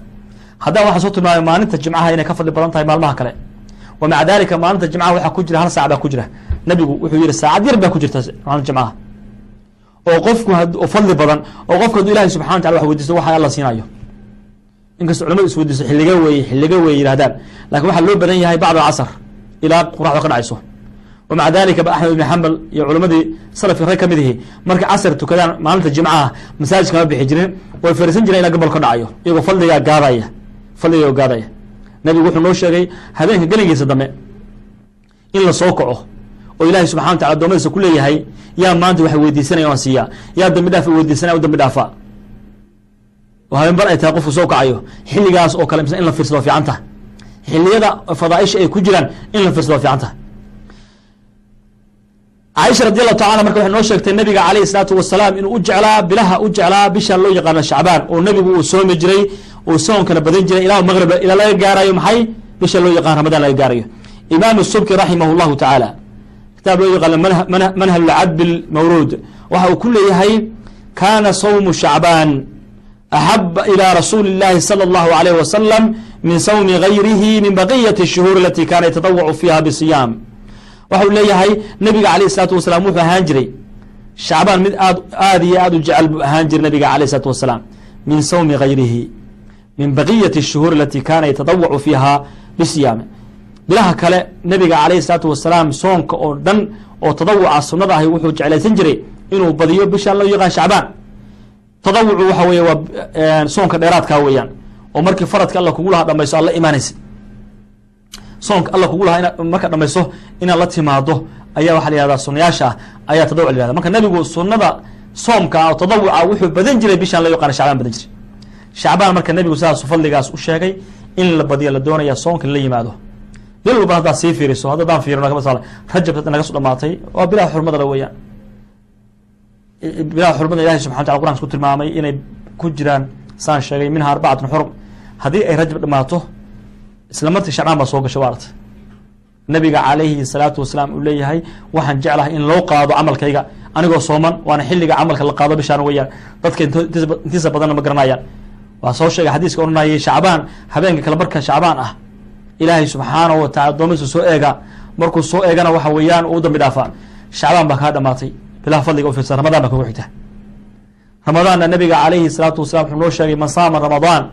Haddana waxaa soo tilmaamay maalinta jimcaha inay ka fadli badan tahay maalmaha kale. Wa maca dalika maalinta jimcaha waxaa ku jira hal saac baa ku jira. Nabigu wuxuu yihi saacad yar baa ku jirta maalinta jimcaha. Oo qofku fadli badan oo qofku hadduu ilahay subxana wa tala wax weydiisto waxa alla siinayo inkastoo culamadu is weydiiso xilliga weeye xilliga wey yidhahdaan laakiin waxaa loo badan yahay bacd alcasr ilaa qoraxda ka dhacayso. Wa maca dalika ba axmed ibni xambal iyo culamadii salafki rag ka mid ihi markay casr tukadaan maalinta jimcaha masaajid kama bixi jirin way fariisan jireen ilaa gobol ka dhacayo iyagoo fadligaa gaadaya fadliga gaadaya nabigu wuxuu noo sheegay habeenka gelingiisa dambe in la soo kaco oo ilahay subxana wa tala adoomadiisa ku leeyahay yaa maanta wax weydiisanaya aan siiyaa yaa dambi dhaaf weydiisanaya u dambi dhaafa oo habeen bar ay tahay qofku soo kacayo xilligaas oo kale mise in la fiirsado fiican taha xiliyada fadaaisha ay ku jiraan in la fiirsado fiican taha caaisha radi allahu tacala marka waxay noo sheegtay nabiga alayhi salaatu wasalaam inuu u jeclaa bilaha u jeclaa bisha loo yaqaano shacbaan oo nabigu uu soomi jiray uu soonkana badan jiray ilaa maqrib ilaa laga gaarayo maxay? Bisha loo yaqaan ramadaan laga gaarayo. Imaam subki raximah llahu tacaala kitaab loo yaqaano manhal lcadb mawruud waxa uu ku leeyahay kana sawmu shacbaan axaba ilى rasuuli اllahi salى اllahu alayh wasalam min sawmi gayrihi min baqiyati الshuhuur alati kana yatadawacu fiha bisiyaam waxau leeyahay nabiga alayh الsalaatu wasalaam wuxuu ahaan jiray shacbaan mid aad aad iyo aad u jecel buu ahaan jiray nabiga alayh الsalaatu wasalaam min sawmi gayrihi min baqiyati الshuhuur alati kana yatadawacu fiiha bisiyaam bilaha kale nabiga alayh الsalaatu wasalaam soonka oo dhan oo tadawuca sunada ahi wuxuu jeclaysan jiray inuu badiyo bisha loo yaqaan shacbaan tadawucu waxa weeye waa soonka dheeraadkaa weeyaan. Oo markii faradka alla kugu lahaa dhamayso aad la imaanaysa soonka alla kugu lahaa ina marka dhamayso inaad la timaado ayaa waxa la yihahdaa sunayaasha ah ayaa tadawuc la yihahda marka nabigu sunada soomka oo tadawuca wuxuu badan jiray bishaan loo yaqaana shacbaan badan jiray. Shacbaan marka nabigu sidaasu fadligaas u sheegay in la badiyo la doonaya soonka la yimaado. Bil walba haddaad sii fiiriso haddadaan fiirino rajab naga so dhamaatay waa bilaha xurmada la weeyaan bilaha xurmada ilahi subxana wataala quraan isku tilmaamay inay ku jiraan saan sheegay minha arbacatun xurum. Haddii ay rajab dhamaato isla martii shacbaan baa soo gashay waa artay nabiga calayhi salaatu wasalaam uu leeyahay waxaan jeclahay in loo qaado camalkayga anigoo sooman waana xilliga camalka la qaado bishaan weyaan dadka intiisa badanna ma garanayaan. Waa soo sheegay xadiiska odhanayay shacbaan habeenka kale marka shacbaan ah ilaahay subxaanahu watacala addoomihiisa soo eega markuu soo eegana waxa weeyaan uu dambi dhaafaa. Shacbaan baa kaa dhamaatay bilaha fadliga u fiirsan ramadaan baa kugu xigta. Ramadaanna nabiga calayhi salaatu wasalam wuxuu noo sheegay man saama ramadaan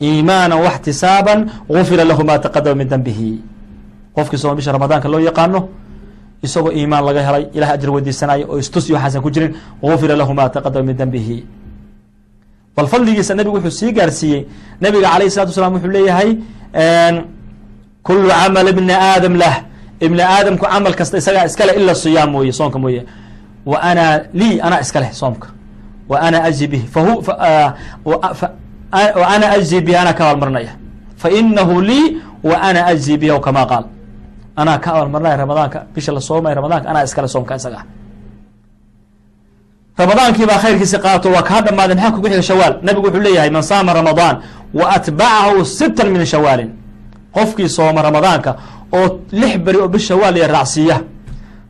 iimaana waxtisaaban gufira lahu ma taqadama min dembihi qofkii sooma bisha ramadaanka loo yaqaano isagoo iimaan laga helay ilahay ajir weydiisanayo oo istus iyo waxaasan ku jirin gufira lahu ma taqadama min dembihi bal fadligiisa nabigu wuxuu sii gaarsiiyey. Nabiga alayh salatu wasalaam wuxuu leeyahay kulu camal ibni aadam lah. Ibni aadamku camal kasta isagaa iskale ila siyaam mooye soonka mooye ana lii anaa iska leh soomka. Bihi fahu wa ana ajzi bihi anaa ka abaalmarinaya fa inahu lii wa ana ajzi bihi aw kama qaal. Anaa ka abaalmarinaya ramadaanka bisha la soomaya ramadaanka anaa iskale soomka isaga. Ramadaankii baa khayrkiisi qaato waa kaa dhamaaday maxaa kugu xiga shawaal? Nabigu wuxuu leeyahay man saama ramadaan wa atbacahu sittan min shawaalin. Qofkii sooma ramadaanka oo lix beri oo bis shawaal iyo raacsiiya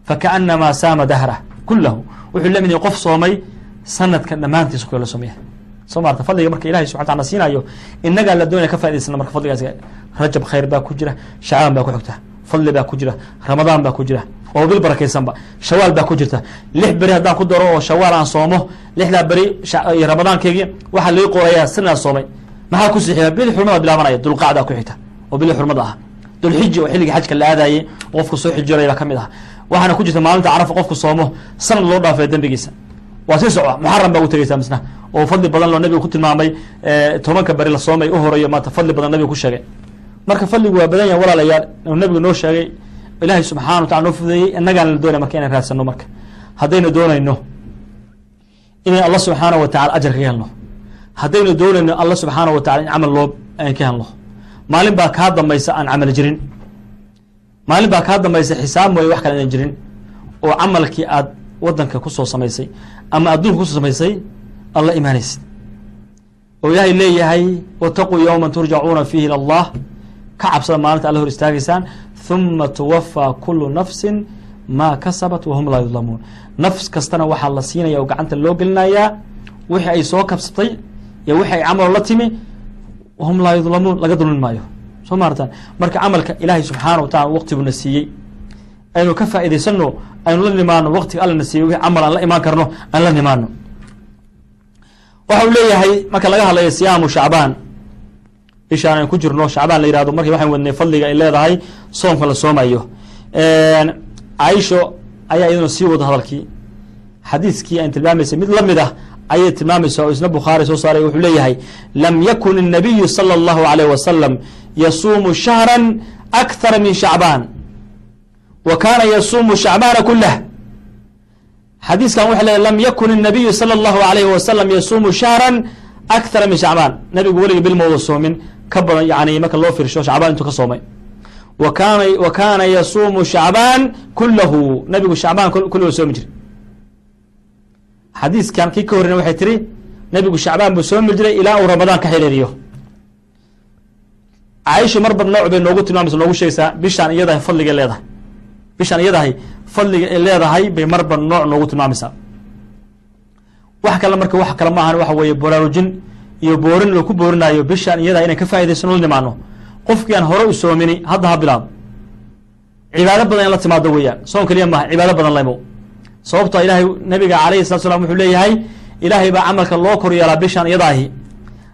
fakaanamaa saama dahra kulahu wuxuu la mid yahay qof soomay sanadka dhammaantiisa kula soomaya. Soo maarta fadliga marka ilahay subxana taala siinayo inagaa la doonaya ka faa'idaysana marka fadligaas rajab khayr baa ku jira shacbaan baa ku xigta fadli baa ku jira ramadaan baa ku jira oo bil barakaysanba shawaal baa ku jirta. Lix beri haddaan ku daro oo shawaal aan soomo lixdaa beri iyo ramadaankeygii waxaa lii qorayaa sanaa soomay. Maxaa ku sixiya bili xurmada bilaabanaya? Dulqacdaa ku xigta oo bili xurmada ah. Dulxiji oo xilligii xajka la aadayey qofku soo xijiraya baa ka mid ah waxaana ku jirta maalinta carafa qofku soomo sanad loo dhaafay dembigiisa. Waa sii soco muxaram baa u tegeysaa misna. Oo fadli badan loo nabiga ku tilmaamay tobanka beri la soomay u horeeyo maanta fadli badan nabiga ku sheegay. Marka fadligu waa badan yahay walaalayaal uu nabigu noo sheegay ilaahay subxana watala noo fudeeyey innagaana la doonaya marka inaan raadsano marka. Haddaynu doonayno inay alla subxaana wa tacala ajar kaga helno. Haddaynu doonayno alla subxaana wa tacala in camal loo ka helno. Maalin baa kaa dambaysa aan camal jirin maalin baa kaa dambaysa xisaab mooye wax kale aan jirin oo camalkii aad wadanka ku soo samaysay ama adduunka ku soo samaysay aad la imaanaysid. oo ilaahay leeyahay wataquu yowma turjacuuna fiihi ila allah. Ka cabsada maalinta alla hor istaagaysaan huma tuwafaa kulu nafsin maa kasabat wahum laa yudlamuun nafs kastana waxaa la siinaya oo gacanta loo gelinayaa wixii ay soo kabsatay iyo wixi ay camal la timi wahum laa yudlamuun laga dulmin maayo soo maartaan marka camalka ilaahay subxaana wa tacala waqtiguna siiyey aynu ka faa'idaysano aynu la nimaano waqtiga alla na siiyey wixii camal aan la imaan karno aan la nimaano waxa uu leeyahay marka laga hadlayo siyaamu shacbaan bishaan aan ku jirno shacbaan la yihahdo markii waxaan wadnay fadliga ay leedahay soomka la soomayo caaisho ayaa iyaduna sii wado hadalkii xadiiskii aan tilmaamaysay mid lamid ah ayay tilmaamaysa oo isna bukhaari soo saaray wuxuu leeyahay lam yakun الnabiyu salى اllahu عalيh wasalam yasuumu shahra akthara min shacbaan wa kana yasuumu shacbaana kulah xadiiskan waxa leeyahy lam yakun الnabiyu salى اllahu عalayh wasalam yasuumu shahra akthara min shacbaan nabigu weliga bilmooda soomin ka badan yani marka loo fiirsho shacbaan intuu ka soomay wa kaana wa kaana yasuumu shacbaan kulahu nabigu shacbaan kulliga soomi jiri xadiiskan kii ka horreyna waxay tiri nabigu shacbaan buu soomi jiray ilaa uu ramadaan ka xiriiriyo caaisha marba nooc bay noogu tilmaamaysa noogu sheegaysaa bishaan iyadahay fadligay leedahay. Bishaan iyadahay fadliga ay leedahay bay marba nooc noogu tilmaamaysaa wax kale marka wax kale maahan waxa weeye baraarujin iyo boorin loo ku boorinayo bishaan iyadahay inaan ka faa'idaysano la nimaano qofkii aan hore u soomini hadda ha bilaabo. Cibaado badan in la timaado weeyaan soon keliya maaha cibaado badan laymo. Sababtoo ilahay nabiga alayhi salatu slam wuxuu leeyahay ilaahay baa camalka loo kor yeelaa bishaan iyadaahi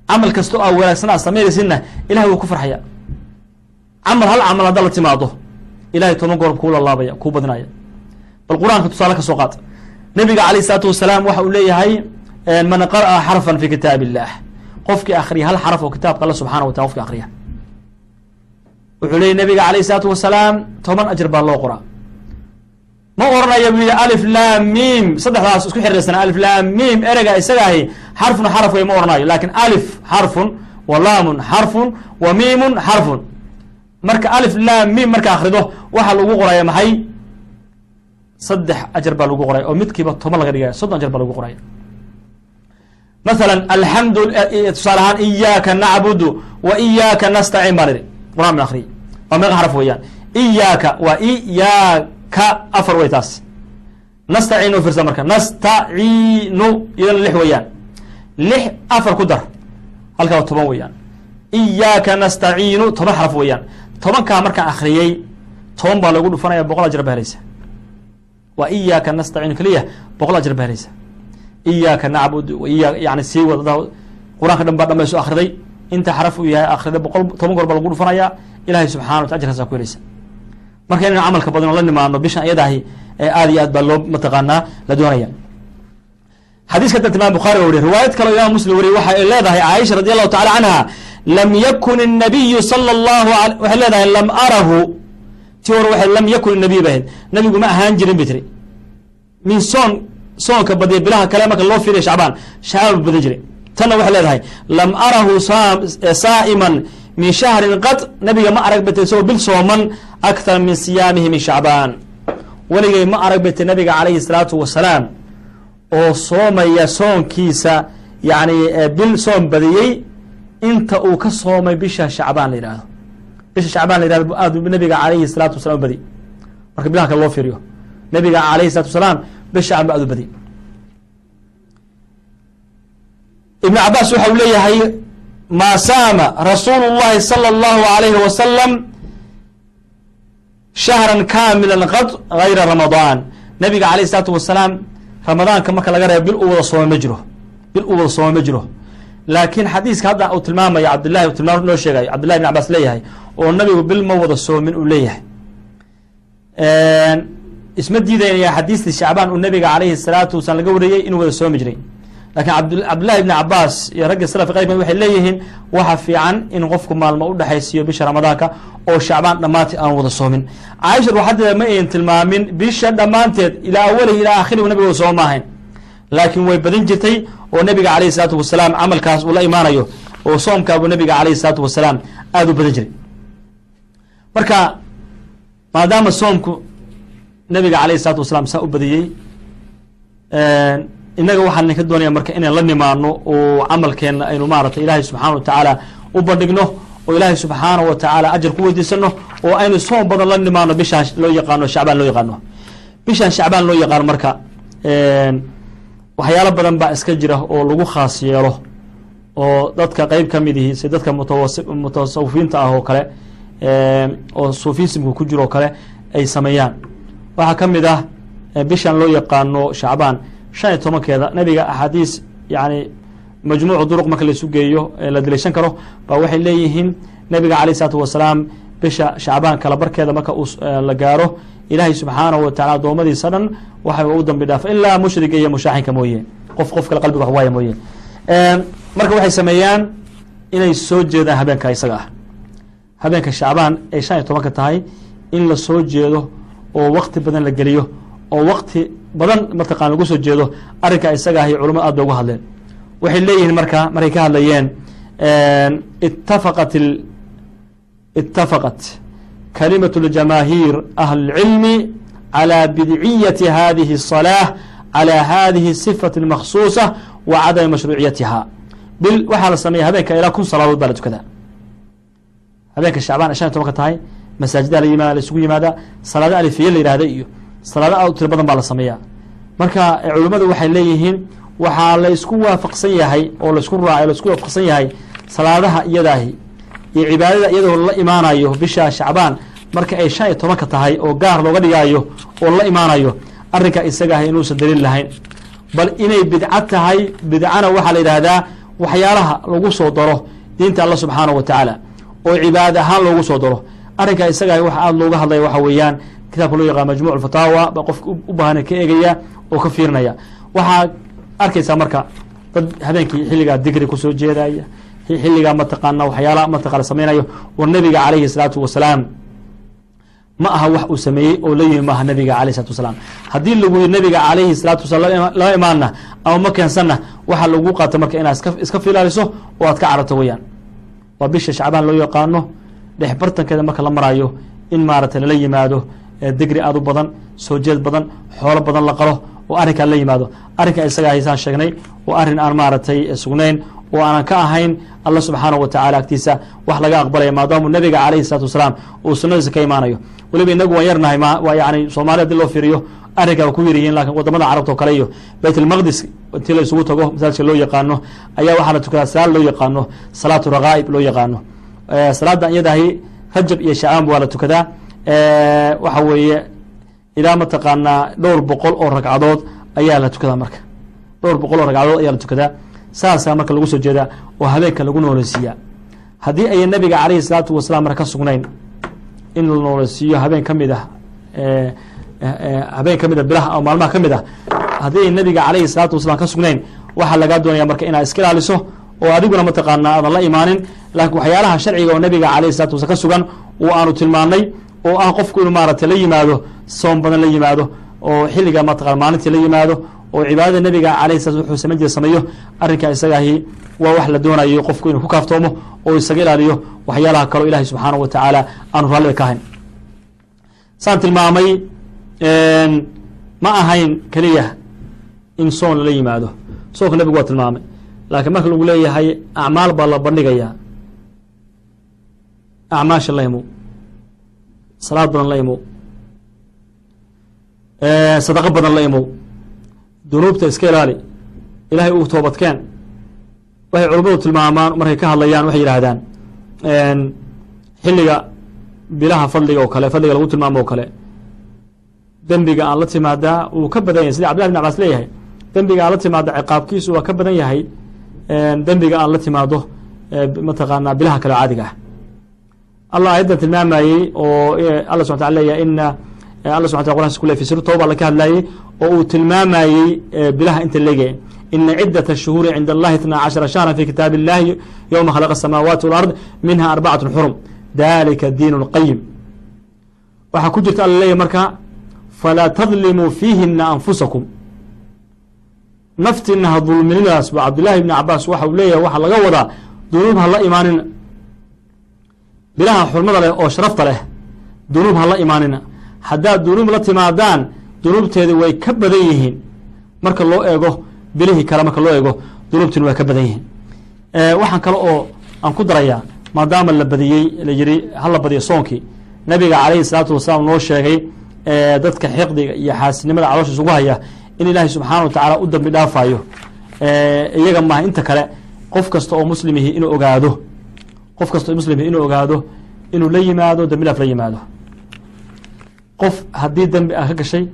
camal kasta oo aa wanaagsan aa samaynaysidna ilahay wuu ku farxaya camal hal camal haddaa la timaado ilahay toban goor kuu lalaabaya kuu badinaya bal qur'aanka tusaale ka soo qaad. Nabiga alayh isalaatu wasalaam waxa uu leeyahay man qara'a xarfan fi kitaab illah qofkii akriya hal xaraf oo kitaabka alla subxana wa tala qofki akriya wuxuu leeyay nabiga alayh isalaatu wasalaam toban ajir baa loo qoraa ma oranayo yidhi alif lam mim saddexdaas isku xiriirsana alif lam mim ereyga isagaahi xarfun xaraf wey ma oranayo. Lakin alif xarfun wa laamun xarfun wa mimun xarfun. Marka alif lam mim marka akrido waxaa lagu qoraya maxay? Saddex ajar baa lagu qoraya oo midkiiba toban laga dhigaya soddon ajar baa lagu qoraya. Maala alxamdu tusaale ahaan iyaaka nacbudu wa iyaaka nastaciin baan idhi quraan ban akriy waa meeqa xaraf weeyaan. Iyaaka waa iyaaka afar wey taas nastaciinu firsa marka. Nastaciinu iyadana lix weeyaan. Lix afar ku dar. Halkaa toban weeyaan. Iyaaka nastaciinu toban xaraf weeyaan. Tobankaa markaan akriyey toban baa lagu dhufanaya boqol ajir ba helaysa waa iyaaka nastaciinu keliya boqol ajir ba helaysa iyaaka nacbud iya yani sii wada qur'aanka dhan baa dhamayso akriday inta xaraf uu yahay akrida boqol toban goor baa lagu dhufanaya ilahay subxana wata ajirkaasa ku helaysa marka inaynu camalka badan oo la nimaano bishan iyadahi aad iyo aad baa loo mataqaanaa la doonaya xadiiska danta imam bukhari wariy riwaayad kaleo imam muslim wariye waxa ay leedahay caaisha radi allahu tacala canha lam yakun الnabiyu salى اllahu waxay leedahay lam arahu ti hore wa lam yakun inabiy ba ahayd nabigu ma ahaan jirin bay tiri min soon soonka badiya bilaha kale marka loo fiiriya shacbaan shacbaan bu badan jiray tanna waxay leedahay lam arahu saa'iman min shahrin qad nabiga ma arag bate isagoo bil sooman akthar min siyaamihi min shacbaan. Weligay ma arag bate nabiga calayhi salaatu wasalaam oo soomaya soonkiisa yani bil soom badiyey inta uu ka soomay bisha shacbaan la yihahdo bisha shacbaan la yihahdo aad nabiga calayhi salaatu wasalam u badi. Marka bilaha kale loo fiiriyo. Nabiga calayhi salatu wasalaam bisha shacban ba aad u badi. Ibn cabaas waxa uu leeyahay maa saama rasuulu llahi salى اllahu alayhi wasalam shahran kaamila qad gayra ramadaan nabiga alayh isalaatu wasalaam ramadaanka marka laga reebo bil u wada sooma ma jiro. Bil u wada sooma ma jiro. Laakiin xadiiska hadda uu tilmaamayo cabdillahi tilmaam noo sheegayo cabdillahi ibn cabaas leeyahay oo nabigu bil ma wada soomin uu leeyahay. Isma diidaynaya xadiistii shacbaan uu nabiga calayhi salaatu wasalaam laga wariyey inuu wada soomi jiray laakiin cabdillahi ibni cabaas iyo ragga salafka qaybkood waxay leeyihiin waxa fiican in qofku maalmo udhexaysiiyo bisha ramadaanka oo shacbaan dhammaanteed aan wada soomin. Caaisha ruuxadeeda ma ayn tilmaamin bisha dhammaanteed ilaa awalihi ilaa aakhirihi nabiga sooma maahayn. Laakiin way badin jirtay oo nabiga calayhi salaatu wasalaam camalkaas uu la imaanayo oo soomkaabuu nabiga calayhi salaatu wasalaam aada u badan jiray. Marka maadaama soomku nabiga calayhi salaatu wasalaam saa u badiyey inaga waxaan ka doonaya marka inaan la nimaano oo camalkeena aynu maarata ilaahay subxaana wa tacaala u bandhigno oo ilaahay subxaana wa tacaala ajar ku weydiisano oo aynu soom badan la nimaano bishaan loo yaqaano shacbaan loo yaqaano. Bishaan shacbaan loo yaqaano marka waxyaalo badan baa iska jira oo lagu khaas yeelo oo dadka qeyb ka mid ihi si dadka mutasawifiinta ah oo kale oo suufismka ku jiro oo kale ay sameeyaan. Waxaa ka mid ah bishan loo yaqaano shacbaan shan iyo tobankeeda nabiga axaadiis yani majmuucu duruq marka laisu geeyo la dilayshan karo ba waxay leeyihiin nabiga alayh isalaatu wasalaam bisha shacbaan kala barkeeda marka la gaaro. Ilaahay subxaanahu wa tacala adoomadiisa dhan waxa u dambi dhaafa ilaa mushriga iyo mushaaxinka mooye. Qof qof kale qalbiga wax waaya mooye. Marka waxay sameeyaan inay soo jeedaan habeenka isaga ah. Habeenka shacbaan ay shan iyo tobanka tahay in la soo jeedo oo wakti badan la geliyo oo wakti badan mataqaan lagu soo jeedo arrinka isaga ahi culamada aad bay uga hadleen waxay leeyihiin marka markay ka hadlayeen itafaqat itafaqat kalimaة اljamaahiir ahli اlcilmi calى bidciyati hadihi الصalaaة calى hadihi الصifaة الmaksuuصة wa cadami mashruuciyatiha bil waxaa la sameeya habeenka ilaa kun salaadood baa la tukadaa habeenka shacbaan shan iyo tobanka tahay masaajidaa la yimaada la isugu yimaada salaado alifiye la yihahda iyo salaado aad u tiro badan baa la sameeyaa marka culimmadu waxay leeyihiin waxaa la isku waafaqsan yahay oo la isku raacay la isku waafaqsan yahay salaadaha iyadaahi iyo cibaadada iyadoo la imaanayo bisha shacbaan. Marka ay shan iyo tobanka tahay oo gaar looga dhigaayo oo la imaanayo arrinka isaga ah inuusan daliil lahayn. Bal inay bidco tahay bidcana waxaa la yidhaahdaa waxyaalaha lagu soo daro diinta alla subxaanahu wa tacaala oo cibaada ahaan loogu soo daro. Arrinka isaga ah waxa aada looga hadlaya waxa weeyaan kitabka loo yaqaan majmuc fataawa ba qofka u baahana ka eegaya oo ka fiirinaya. Waxaa arkaysaa marka dad habeenkii xilligaa digri ku soo jeedaya xilligaa mataqaana waxyaalaha mataqana samaynayo war nabiga calayhi salaatu wasalaam ma aha wax uu sameeyey oo la yimi maaha nabiga alayh salatu wasalaam. Haddii lagu yiri nabiga calayhi salaatu wasalaam lama imaanna ama ma keensanna waxaa lagu qaata marka inaad iska filaaliso oo aad ka cararto weyaan waa bisha shacbaan loo yaqaano dhex bartankeeda marka la maraayo in maaragtay lala yimaado digri aad u badan soo jeed badan xoolo badan la qalo oo arrinkaan la yimaado. Arrinka isaga haysaan sheegnay oo arrin aan maaragtay sugnayn oo aanan ka ahayn alla subxaanahu wa tacala agtiisa wax laga aqbalaya maadaamuu nabiga calayhi salaatu wasalaam uu sunnadiisa ka imaanayo. Weliba inagu waan yarnahay ma yani soomaaliya haddii loo fiiriyo arrinka waa ku yaryihiin laakiin waddamada carabta oo kale iyo bayt almaqdis intii la tago masaajidka loo yaqaano ayaa waxaa la tukadaa salaad loo yaqaano salaatu rakaa'ib loo yaqaano. Salaada iyadahi rajab iyo shacaan waa la tukadaa waxa weeye ilaa mataqaanaa dhowr boqol oo ragcadood ayaa la tukadaa marka. Dhowr boqol oo ragcadood ayaa la tukadaa. Saasaa marka lagu soo jeedaa oo habeenka lagu nooleysiiyaa. Haddii ay nabiga calayhi salaatu wasalaam marka ka sugnayn in la nooleysiiyo habeen ka mid ah habeen ka mid a bilaha oo maalmaha ka mid ah haddii ay nabiga calayhi salaatu wasalaam ka sugnayn waxaa lagaa doonaya marka inaad iska ilaaliso oo adiguna mataqaanaa aadan la imaanin laakiin waxyaalaha sharciga oo nabiga calayhi salatu wasalaam ka sugan oo aanu tilmaanay oo ah qofku inuu maaragtay la yimaado soom badan la yimaado oo xilliga mataqana maalintii la yimaado oo cibaadada nabiga calayhi salat wuxuu samayn jira sameeyo arrinka isagaahi waa wax la doonayo qofku inuu ku kaaftoomo oo isaga ilaaliyo waxyaalaha kaleo ilahay subxaanahu wa tacaala aanu raalliga ka ahayn. Saan tilmaamay ma ahayn keliya in soon lala yimaado. Soonka nabigu waa tilmaamay. Laakiin marka lagu leeyahay acmaal baa la bandhigayaa. Acmaasha imow salaad badan la imow sadaqo badan la imow dunuubta iska ilaali. Ilahay uu toobadkeen. Waxay culummadu tilmaamaan markay ka hadlayaan waxay yidhaahdaan xilliga bilaha fadliga oo kale fadliga lagu tilmaamo oo kale. Dembiga aan la timaadaa wuu ka badan yahay. Sida cabdillahi bin cabas leeyahay dembiga aan la timaado ciqaabkiisu waa ka badan yahay dembiga aan la timaado mataqaanaa bilaha kale caadiga ah allah ayaddan tilmaamayey oo alla subxa tala leeyahay ina alla subxa tala qurans ku le fi sir tooba alla ka hadlayey oo uu tilmaamayey bilaha inta leegaya ina cidaة الshuhuuri cinda اllahi itna cashara shahra fi kitaab اllahi ywma khalaqa الsamaawaati wاlard minha arbacaة xurum dalika diin اlqayim waxaa ku jirta alla leeyahy marka falaa tadlimuu fiihina anfusakum naftiina ha dulmininaas ba cabdillahi bni cabaas waxa uu leeyahay waxaa laga wadaa dunuub ha la imaanina bilaha xurmada leh oo sharafta leh dunuub ha la imaanina. Haddaad dunuub la timaadaan dunuubteeda way ka badan yihiin. Marka loo eego bilihii kale marka loo eego dunuubtiina way ka badan yihiin. Waxaan kale oo aan ku darayaa maadaama la badiyey la yiri hala badiyo soonkii. Nabiga calayhi salaatu wasalaam noo sheegay dadka xiqdiga iyo xaasinimada caloosha isugu haya in ilaahay subxaana wa tacaala u dambi dhaafayo iyaga maaha inta kale qof kasta oo muslimihi inuu ogaado qof kasta oo muslimihi inuu ogaado inuu la yimaado dambi la yimaado. Qof haddii dembi a ka gashay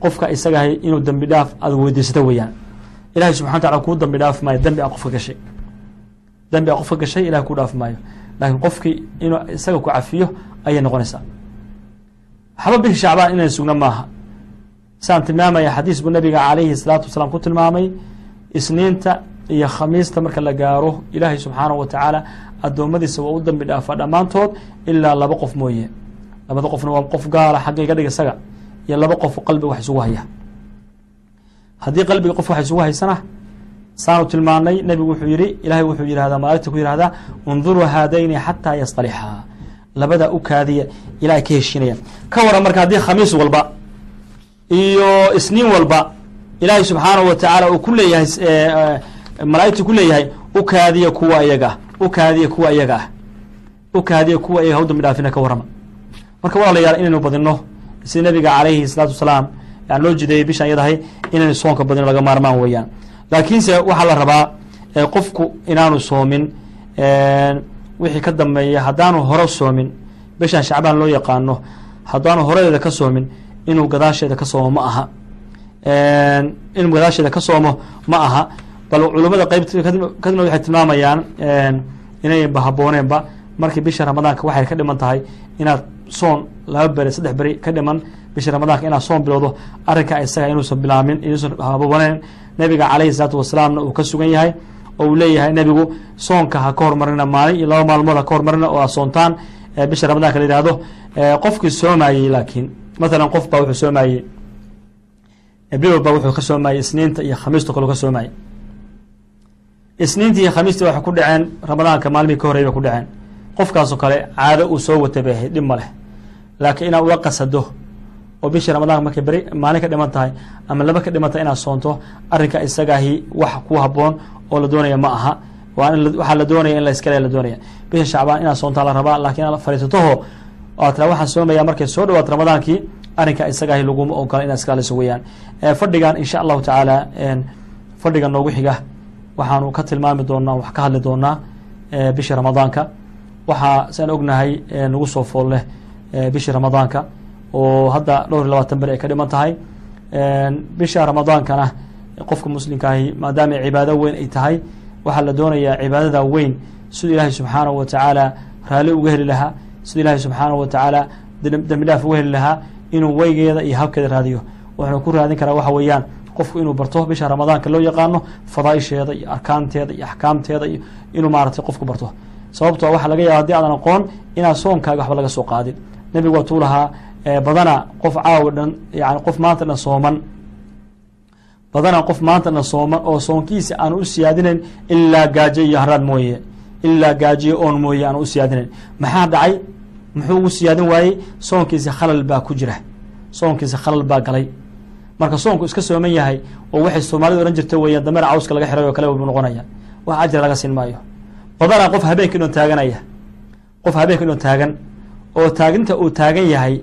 qofka isagahay inuu dembi dhaaf aad weydiisato weeyaan. Ilahay subxana wa kuu dambi dhaaf maayo dembi a qofka gashay. Dembi a qofka gashay ilahay kuu dhaaf maayo. Laakiin qofkii inuu isaga ku cafiyo ayay noqonaysaa. Waxba bihi shacbaan inay sugna maaha. Saan tilmaamaya xadiis buu nabiga calayhi salaatu wasalaam ku tilmaamay isniinta iyo khamiista marka la gaaro ilaahay subxaanahu wa tacaala addoommadiisa waa u dambi dhaafaa dhammaantood ilaa laba qof mooye. Labada qofna waa qof gaala xagga iga dhig isaga iyo laba qof qalbiga wax isugu haya. Haddii qalbiga qof wax isugu haysana saanu tilmaanay nebigu wuxuu yihi ilahay wuxuu yihahdaa malagta ku yihahdaa unduruu haadayni xataa yastalixaa labadaa u kaadiya ilaa ka heshiinaya. Ka waran marka haddii khamiis walba iyo isniin walba ilaahay subxaanahu wa tacaala uu ku leeyahay malaa'igtu ku leeyahay u kaadiya kuwa iyaga ah u kaadiya kuwa iyaga ah u kaadiya kuwa iyaga ha u dambi dhaafina ka warrama. Marka walaalayaal inaynu badino sida nabiga calayhi salaatu wasalaam yani loo jideeyey bishaan yadahay inaynu soonka badino laga maarmaan weeyaan. Laakiinse waxaa la rabaa qofku inaanu soomin wixii ka dambeeya haddaanu hore soomin bishaan shacbaan loo yaqaano haddaanu horadeeda ka soomin inuu gadaasheeda ka soomo ma aha. Inuu gadaasheeda ka soomo ma aha bal culummada qeyb kadibna waxay tilmaamayaan inayba habooneenba markii bisha ramadaanka waxay ka dhiman tahay inaad soon laba beri saddex beri ka dhiman bisha ramadaanka inaad soon bilowdo arrinka isaga inuusan bilaamin inuusan habooneen nabiga calayhi salaatu wasalaamna uu ka sugan yahay oo uu leeyahay nebigu soonka ha ka hormarina maalin iyo laba maalmood ha ka hormarina oo aad soontaan bisha ramadaanka la yihahdo qofkii soomayey laakiin mathalan qof baa wuxuu soomayey bil baa wuxuu ka soomayey isniinta iyo khamiisto kale ka soomayey isniintii iyo khamiistii waxay ku dhaceen ramadaanka maalmihii ka horey bay ku dhaceen. Qofkaasoo kale caado uu soo wata bay ahayd dhib ma leh. Laakiin inaad ula qasado oo bishii ramadaan markay beri maalin ka dhiman tahay ama laba ka dhiman tahay inaad soonto arrinka isagaahi wax ku haboon oo la doonaya ma aha. Waxaa la doonaya in la la doonaya. Bisha shacbaan inaad soontaa la rabaa lakiin inaad fariisataho oo tira waxaan soomaya markay soo dhawaat ramadaankii arrinka isagaahi laguma ogola inaad iskaalisa weyaan fadhigan insha allahu tacaala fadhiga noogu xiga waxaanu ka tilmaami doonaa wax ka hadli doonaa bishii ramadaanka. Waxaa saan ognahay nagu soo fool leh bishii ramadaanka oo hadda dhowr iyo labaatan beri ay ka dhiman tahay. Bisha ramadaankana qofka muslimkaahi maadaama cibaado weyn ay tahay waxaa la doonayaa cibaadada weyn. Siduu ilaahay subxaanahu wa tacaala raalli uga heli lahaa siduu ilaahay subxaanahu wa tacaala dembi dhaaf uga heli lahaa inuu weygeeda iyo habkeeda raadiyo. Wuxuuna ku raadin karaa waxa weeyaan qofku inuu barto bisha ramadaanka loo yaqaano fadaaisheeda iyo arkaanteeda iyo axkaamteeda iyo inuu maaratay qofku barto. Sababto waxaa laga yaaba haddii aadan aqoon inaad soonkaaga waxba laga soo qaadin. Nebigu waa tuu lahaa badana qof caawa dhan yani qof maanta dhan sooman. Badana qof maanta dhan sooman oo soonkiisa aan u siyaadinayn ilaa gaajo iyo haraad mooye. Ilaa gaajiyo oon mooye aan u siyaadinayn. Maxaa dhacay? Muxuu ugu siyaadin waayey? Soonkiisa khalal baa ku jira. Soonkiisa khalal baa galay marka soonku iska sooman yahay oo waxay soomaalida ohan jirta weeyaan dameer cawska laga xiray oo kale buu noqonaya wax ajir laga siin maayo. Badanaa qof habeenkii dhoon taaganaya qof habeenkii dhoon taagan oo taaginta uu taagan yahay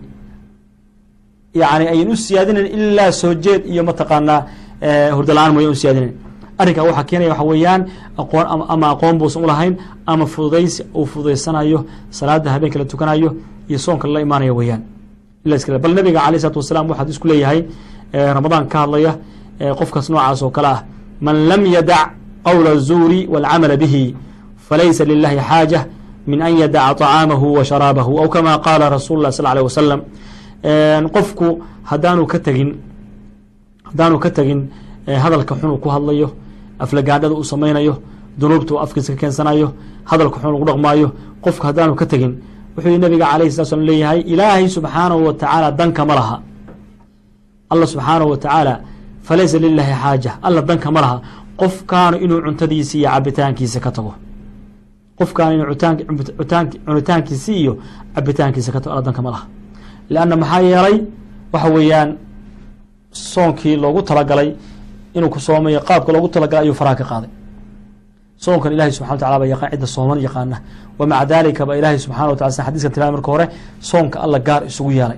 yani ayan u siyaadinayn ilaa soo jeed iyo mataqaanaa hurda la'aan mooya u siyaadinayn arrinka waxaa keenaya waxa weeyaan aqoon ama aqoon buusan ulahayn ama fududaysi uu fududaysanayo salaada habeenka la tukanayo iyo soonka lala imaanayo weeyaan. Bal nabiga alay isalaatu wasalaam waxaa isku leeyahay ramadaan ka hadlaya qofkaas noocaas oo kale ah man lam yadac qowla الzuuri wاlcamala bihi falaysa lilahi xaaja min an yadaca طacaamahu wa sharaabahu aw kama qaala rasul lah sal alيه wasalam qofku hadaanu ka tegin haddaanu ka tegin hadalka xun uu ku hadlayo aflagaadhada uu samaynayo dunuubta uu afkiisa ka keensanayo hadalka xun ugu dhaqmaayo qofku haddaanu ka tegin wuxuu yihi nabiga alayh slat slam leeyahay ilaahay subxaanahu wa tacaala danka ma laha alla subxaanahu wa tacaala falaysa lilahi xaaja alla danka ma laha. Qofkaanu inuu cuntadiisi iyo cabitaankiisa ka tago. Qofkaanu inuu cunitaankiisi iyo cabitaankiisa ka tago alla danka ma laha. Leanna maxaa yeelay waxa weeyaan soonkii loogu talagalay inuu ku soomayo qaabka loogu talagalay ayuu faraha ka qaaday. Soonkan ilahay subxana wa tacala ba yaqaan cidda sooman yaqaana wa maca dalika ba ilaahay subxana wa tala sida xadiskan tilmaamay marka hore soonka alla gaar isugu yeelay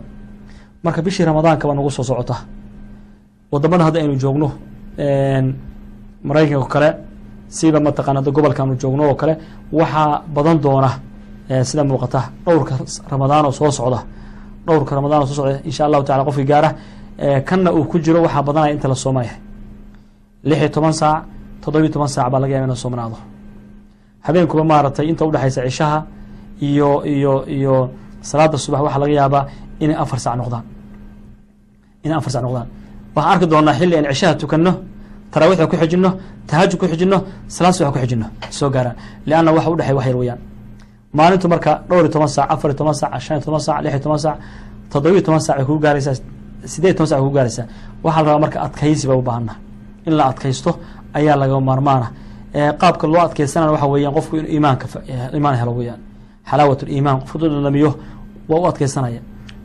marka bishii ramadaanka baa nagu soo socota. Wadamada hadda aynu joogno maraykanka oo kale siba mataqana hadda gobolkaanu joogno oo kale waxaa badan doona sida muuqata dhowrka ramadaan oo soo socda. Dhowrka ramadaan oo soo socda insha allahu tacala qofkii gaara kanna uu ku jiro waxaa badanaya inta la soomaya. Lix iyo toban saac toddobiyo toban saac baa laga yaba ina soomnaado. Habeenkuba maaragtay inta udhexaysa cishaha iyo iyo iyo salaada subax waxaa laga yaabaa inay afar sac noqdaan inay afar sac noqdaan. Waxaan arki doonaa xilli aan cishaha tukano taraawiixda ku xijino tahajud ku xijino salaad subax ku xijino soo gaaraan. Leanna waxa udhexey wax yar weyaan maalintu marka dhowr iyo toban sac afar iyo toban sac shan iyo toban sac lix iyo toban sac toddobiyo toban sac ay kugu gaaraysaa sideed toban sac ay kugu gaaraysaa. Waxaa la rabaa marka adkaysi baa u baahana in la adkaysto ayaa laga maarmaana qaabka loo adkaysanana waxa weeyaan qofku inuu iimaanka iimaan helo weyaan xalaawat liimaan qofku dhadhamiyo waa u adkaysanaya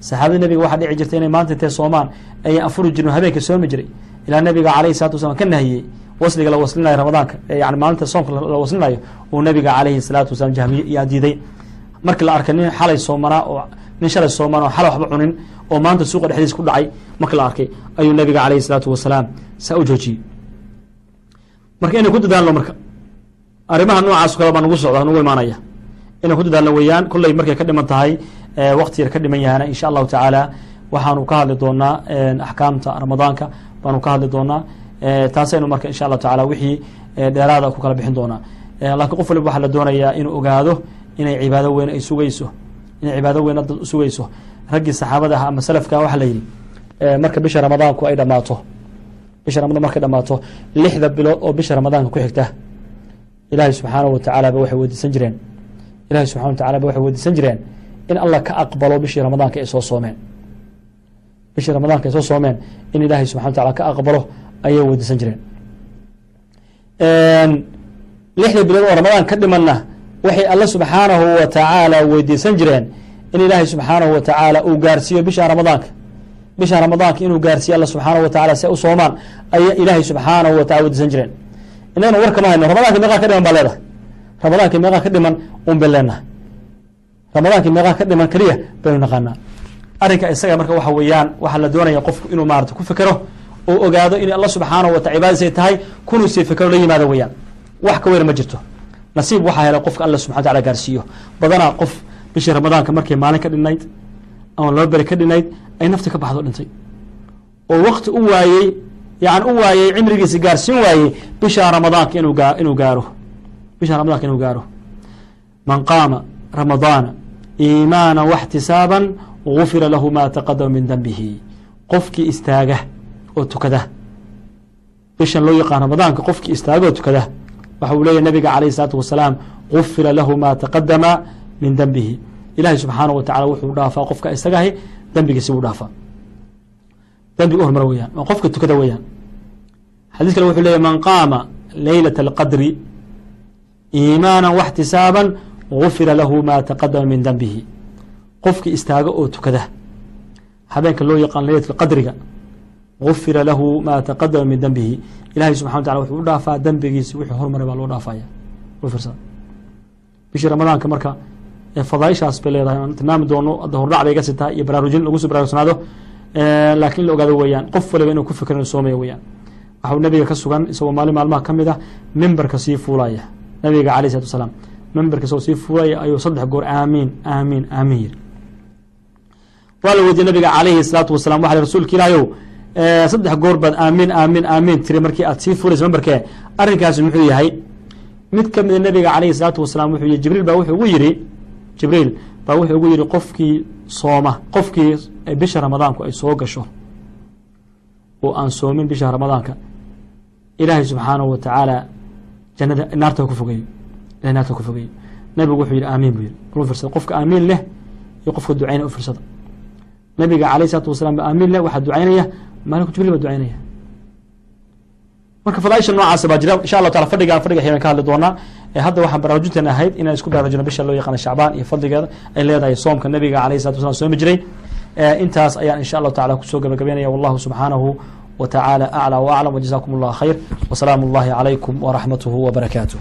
saxaabada nabiga waxaa dhici jirta inay maanta intay soomaan ayan afuri jirin habeenka soomi jiray. Ilaa nabiga alayhi salatu wasalam ka nahiyey wasliga la waslinayo ramadaanka yani maalinta soonka la waslinayo uu nabiga alayhi salaatu wasalam jahmiye yaa diiday. Markii la arkay nin xalay soomanaa oo nin shalay sooman oo xalay waxba cunin oo maanta suuqa dhexdiisa ku dhacay markii la arkay ayuu nabiga alayhi salaatu wasalaam saa u joojiyey. Marka inay ku dadaalno marka arrimaha noocaas kale baa nagu socda nagu imaanaya inay ku dadaalno weeyaan. Kolley markay ka dhiman tahay wakti yar ka dhiman yahana insha allahu tacaala waxaanu ka hadli doonaa axkaamta ramadaanka. Baanu ka hadli doonaa taasaynu marka insha allahu tacala wixii dheeraada ku kala bixin doonaa. Laakiin qof waliba waxaa la doonayaa inuu ogaado inay cibaado weyn ay sugayso inay cibaado weyn dad sugayso. Raggii saxaabada ah ama salafka waxaa la yidhi marka bisha ramadaanku ay dhamaato bisha ramadaan markay dhamaato lixda bilood oo bisha ramadaanka ku xigta ilaahay subxaanahu watacaala ba waxay weydiisan jireen ilahay subxana wa tacala ba waxay weydiisan jireen in allah ka aqbalo bishii ramadaanka ay soo soomeen. Bishii ramadaanka ay soo soomeen in ilaahay subxana wa tacala ka aqbalo ayay weydiisan jireen. Lixda bilood oo ramadaan ka dhimanna waxay alla subxaanahu wa tacaala weydiisan jireen in ilaahay subxaanahu wa tacaala uu gaarsiiyo bisha ramadaanka. Bisha ramadaanka inuu gaarsiiye alla subxaanahu wa tacala si u soomaan ayaa ilaahay subxaanahu wa tacala wadisan jireen. Inagana war kama hayno ramadaanka meeqaa ka dhiman baa leedahay ramadaanka meeqaa ka dhiman un bay leenahay. Ramadaanka meeqaa ka dhiman keliya baynu naqaanaa. Arrinka isaga marka waxa weeyaan waxaa la doonaya qofku inuu maarata ku fikero oo ogaado in alla subxaanahu wataala tahay kunuu sii fikero la yimaado weeyaan. Wax ka weyn ma jirto. Nasiib waxaa helay qofka alla subxana wataala gaarsiiyo. Badanaa qof bishii ramadaanka markay maalin ka dhinayd ama laba beri ka dhinayd ay nafti ka baxdo dhintay. Oo wakti u waayey yani u waayey cimrigiisi gaarsiin waayey bisha ramadaanka inuu gaaro bisha ramadaanka inuu gaaro. Man qaama ramadaana iimaana waxtisaaban gufira lahu ma taqadama min denbihi qofkii istaaga oo tukada. Bishan loo yaqaan ramadaanka qofkii istaaga oo tukada. Waxa uu leeyahy nabiga calayh isalaatu wasalaam gufira lahu ma taqadama min denbihi ilahay wa tacala wuxuu dhaafaa qofka isagahi dembigiisi wuu dhaafaa. Dembiga hormar weyaan waa qofka tukada weeyaan. Xadiis kale wuxuu leeyahy man qaama leylata alqadri iimaana waxtisaaban gufira lahu ma taqadama min denbihi qofkii istaaga oo tukada. Habeenka loo yaqaan leylatka qadriga. Gufira lahu ma taqadama min denbihi ilahay subxana wa tacala wuxuu u dhaafaa dembigiisi wixii hormaray baa loo dhaafaya. Firsada bishii ramadaanka marka fadaaishaas bay leedahay aan tilmaami doono hadda hordhac bay ga sitaa iyo baraarujin lagu soo baraarugsanaado laakiin la ogaado weeyaan qof waliba inuu ku fikr soomaya weyaan waxau nabiga ka sugan isagoo maalin maalmaha ka mid ah mimbarka sii fuulaya nabiga alayh isalatu wasalaam. Mimbarka isagoo sii fuulaya ayuu saddex goor aamiin aamiin aamiin yiri waa la weydiye nabiga calayhi salaatu wasalam waxa rasuulka ilaahayow saddex goor baad aamiin aamiin aamiin tiri markii aad sii fuulaysa mimbarkee arrinkaasi muxuu yahay mid ka mida nabiga calayhi salaatu wasalaam wuxuu yihi jibriil baa wuxuu ugu yidhi jibriil baa wuxuu ugu yidhi qofkii sooma qofkii bisha ramadaanku ay soo gasho oo aan soomin bisha ramadaanka ilaahay subxaanahu wa tacaala jannada naarta ku fogeeyo ilahay naarta ku fogeeyo nabigu wuxuu yihi aamiin buu yihi u firsada qofka aamiin leh iyo qofka ducayna u firsada nabiga calayh isalaatu wasalaam ba aamiin leh waxaa ducaynaya maalinku jibriil baa ducaynaya. Marka fadaaisha noocaasa baa jira. Insha allahu taala fadhigaan fadhiga xiyaan ka hadli doonaa. Hadda waxaan baraarujinteena ahayd inaan isku baraarujino bisha loo yaqaana shacbaan iyo fadligeeda ay leedahay soomka nabiga calayh salatu wasalam soomi jiray. Intaas ayaan insha allahu tacala ku soo gabagabeynaya. Wallahu subxaanahu wa tacaala aclى w aclam wjazakum اllah khayr wsalaamu اllahi calaykum waraxmatuhu wbarakaatuh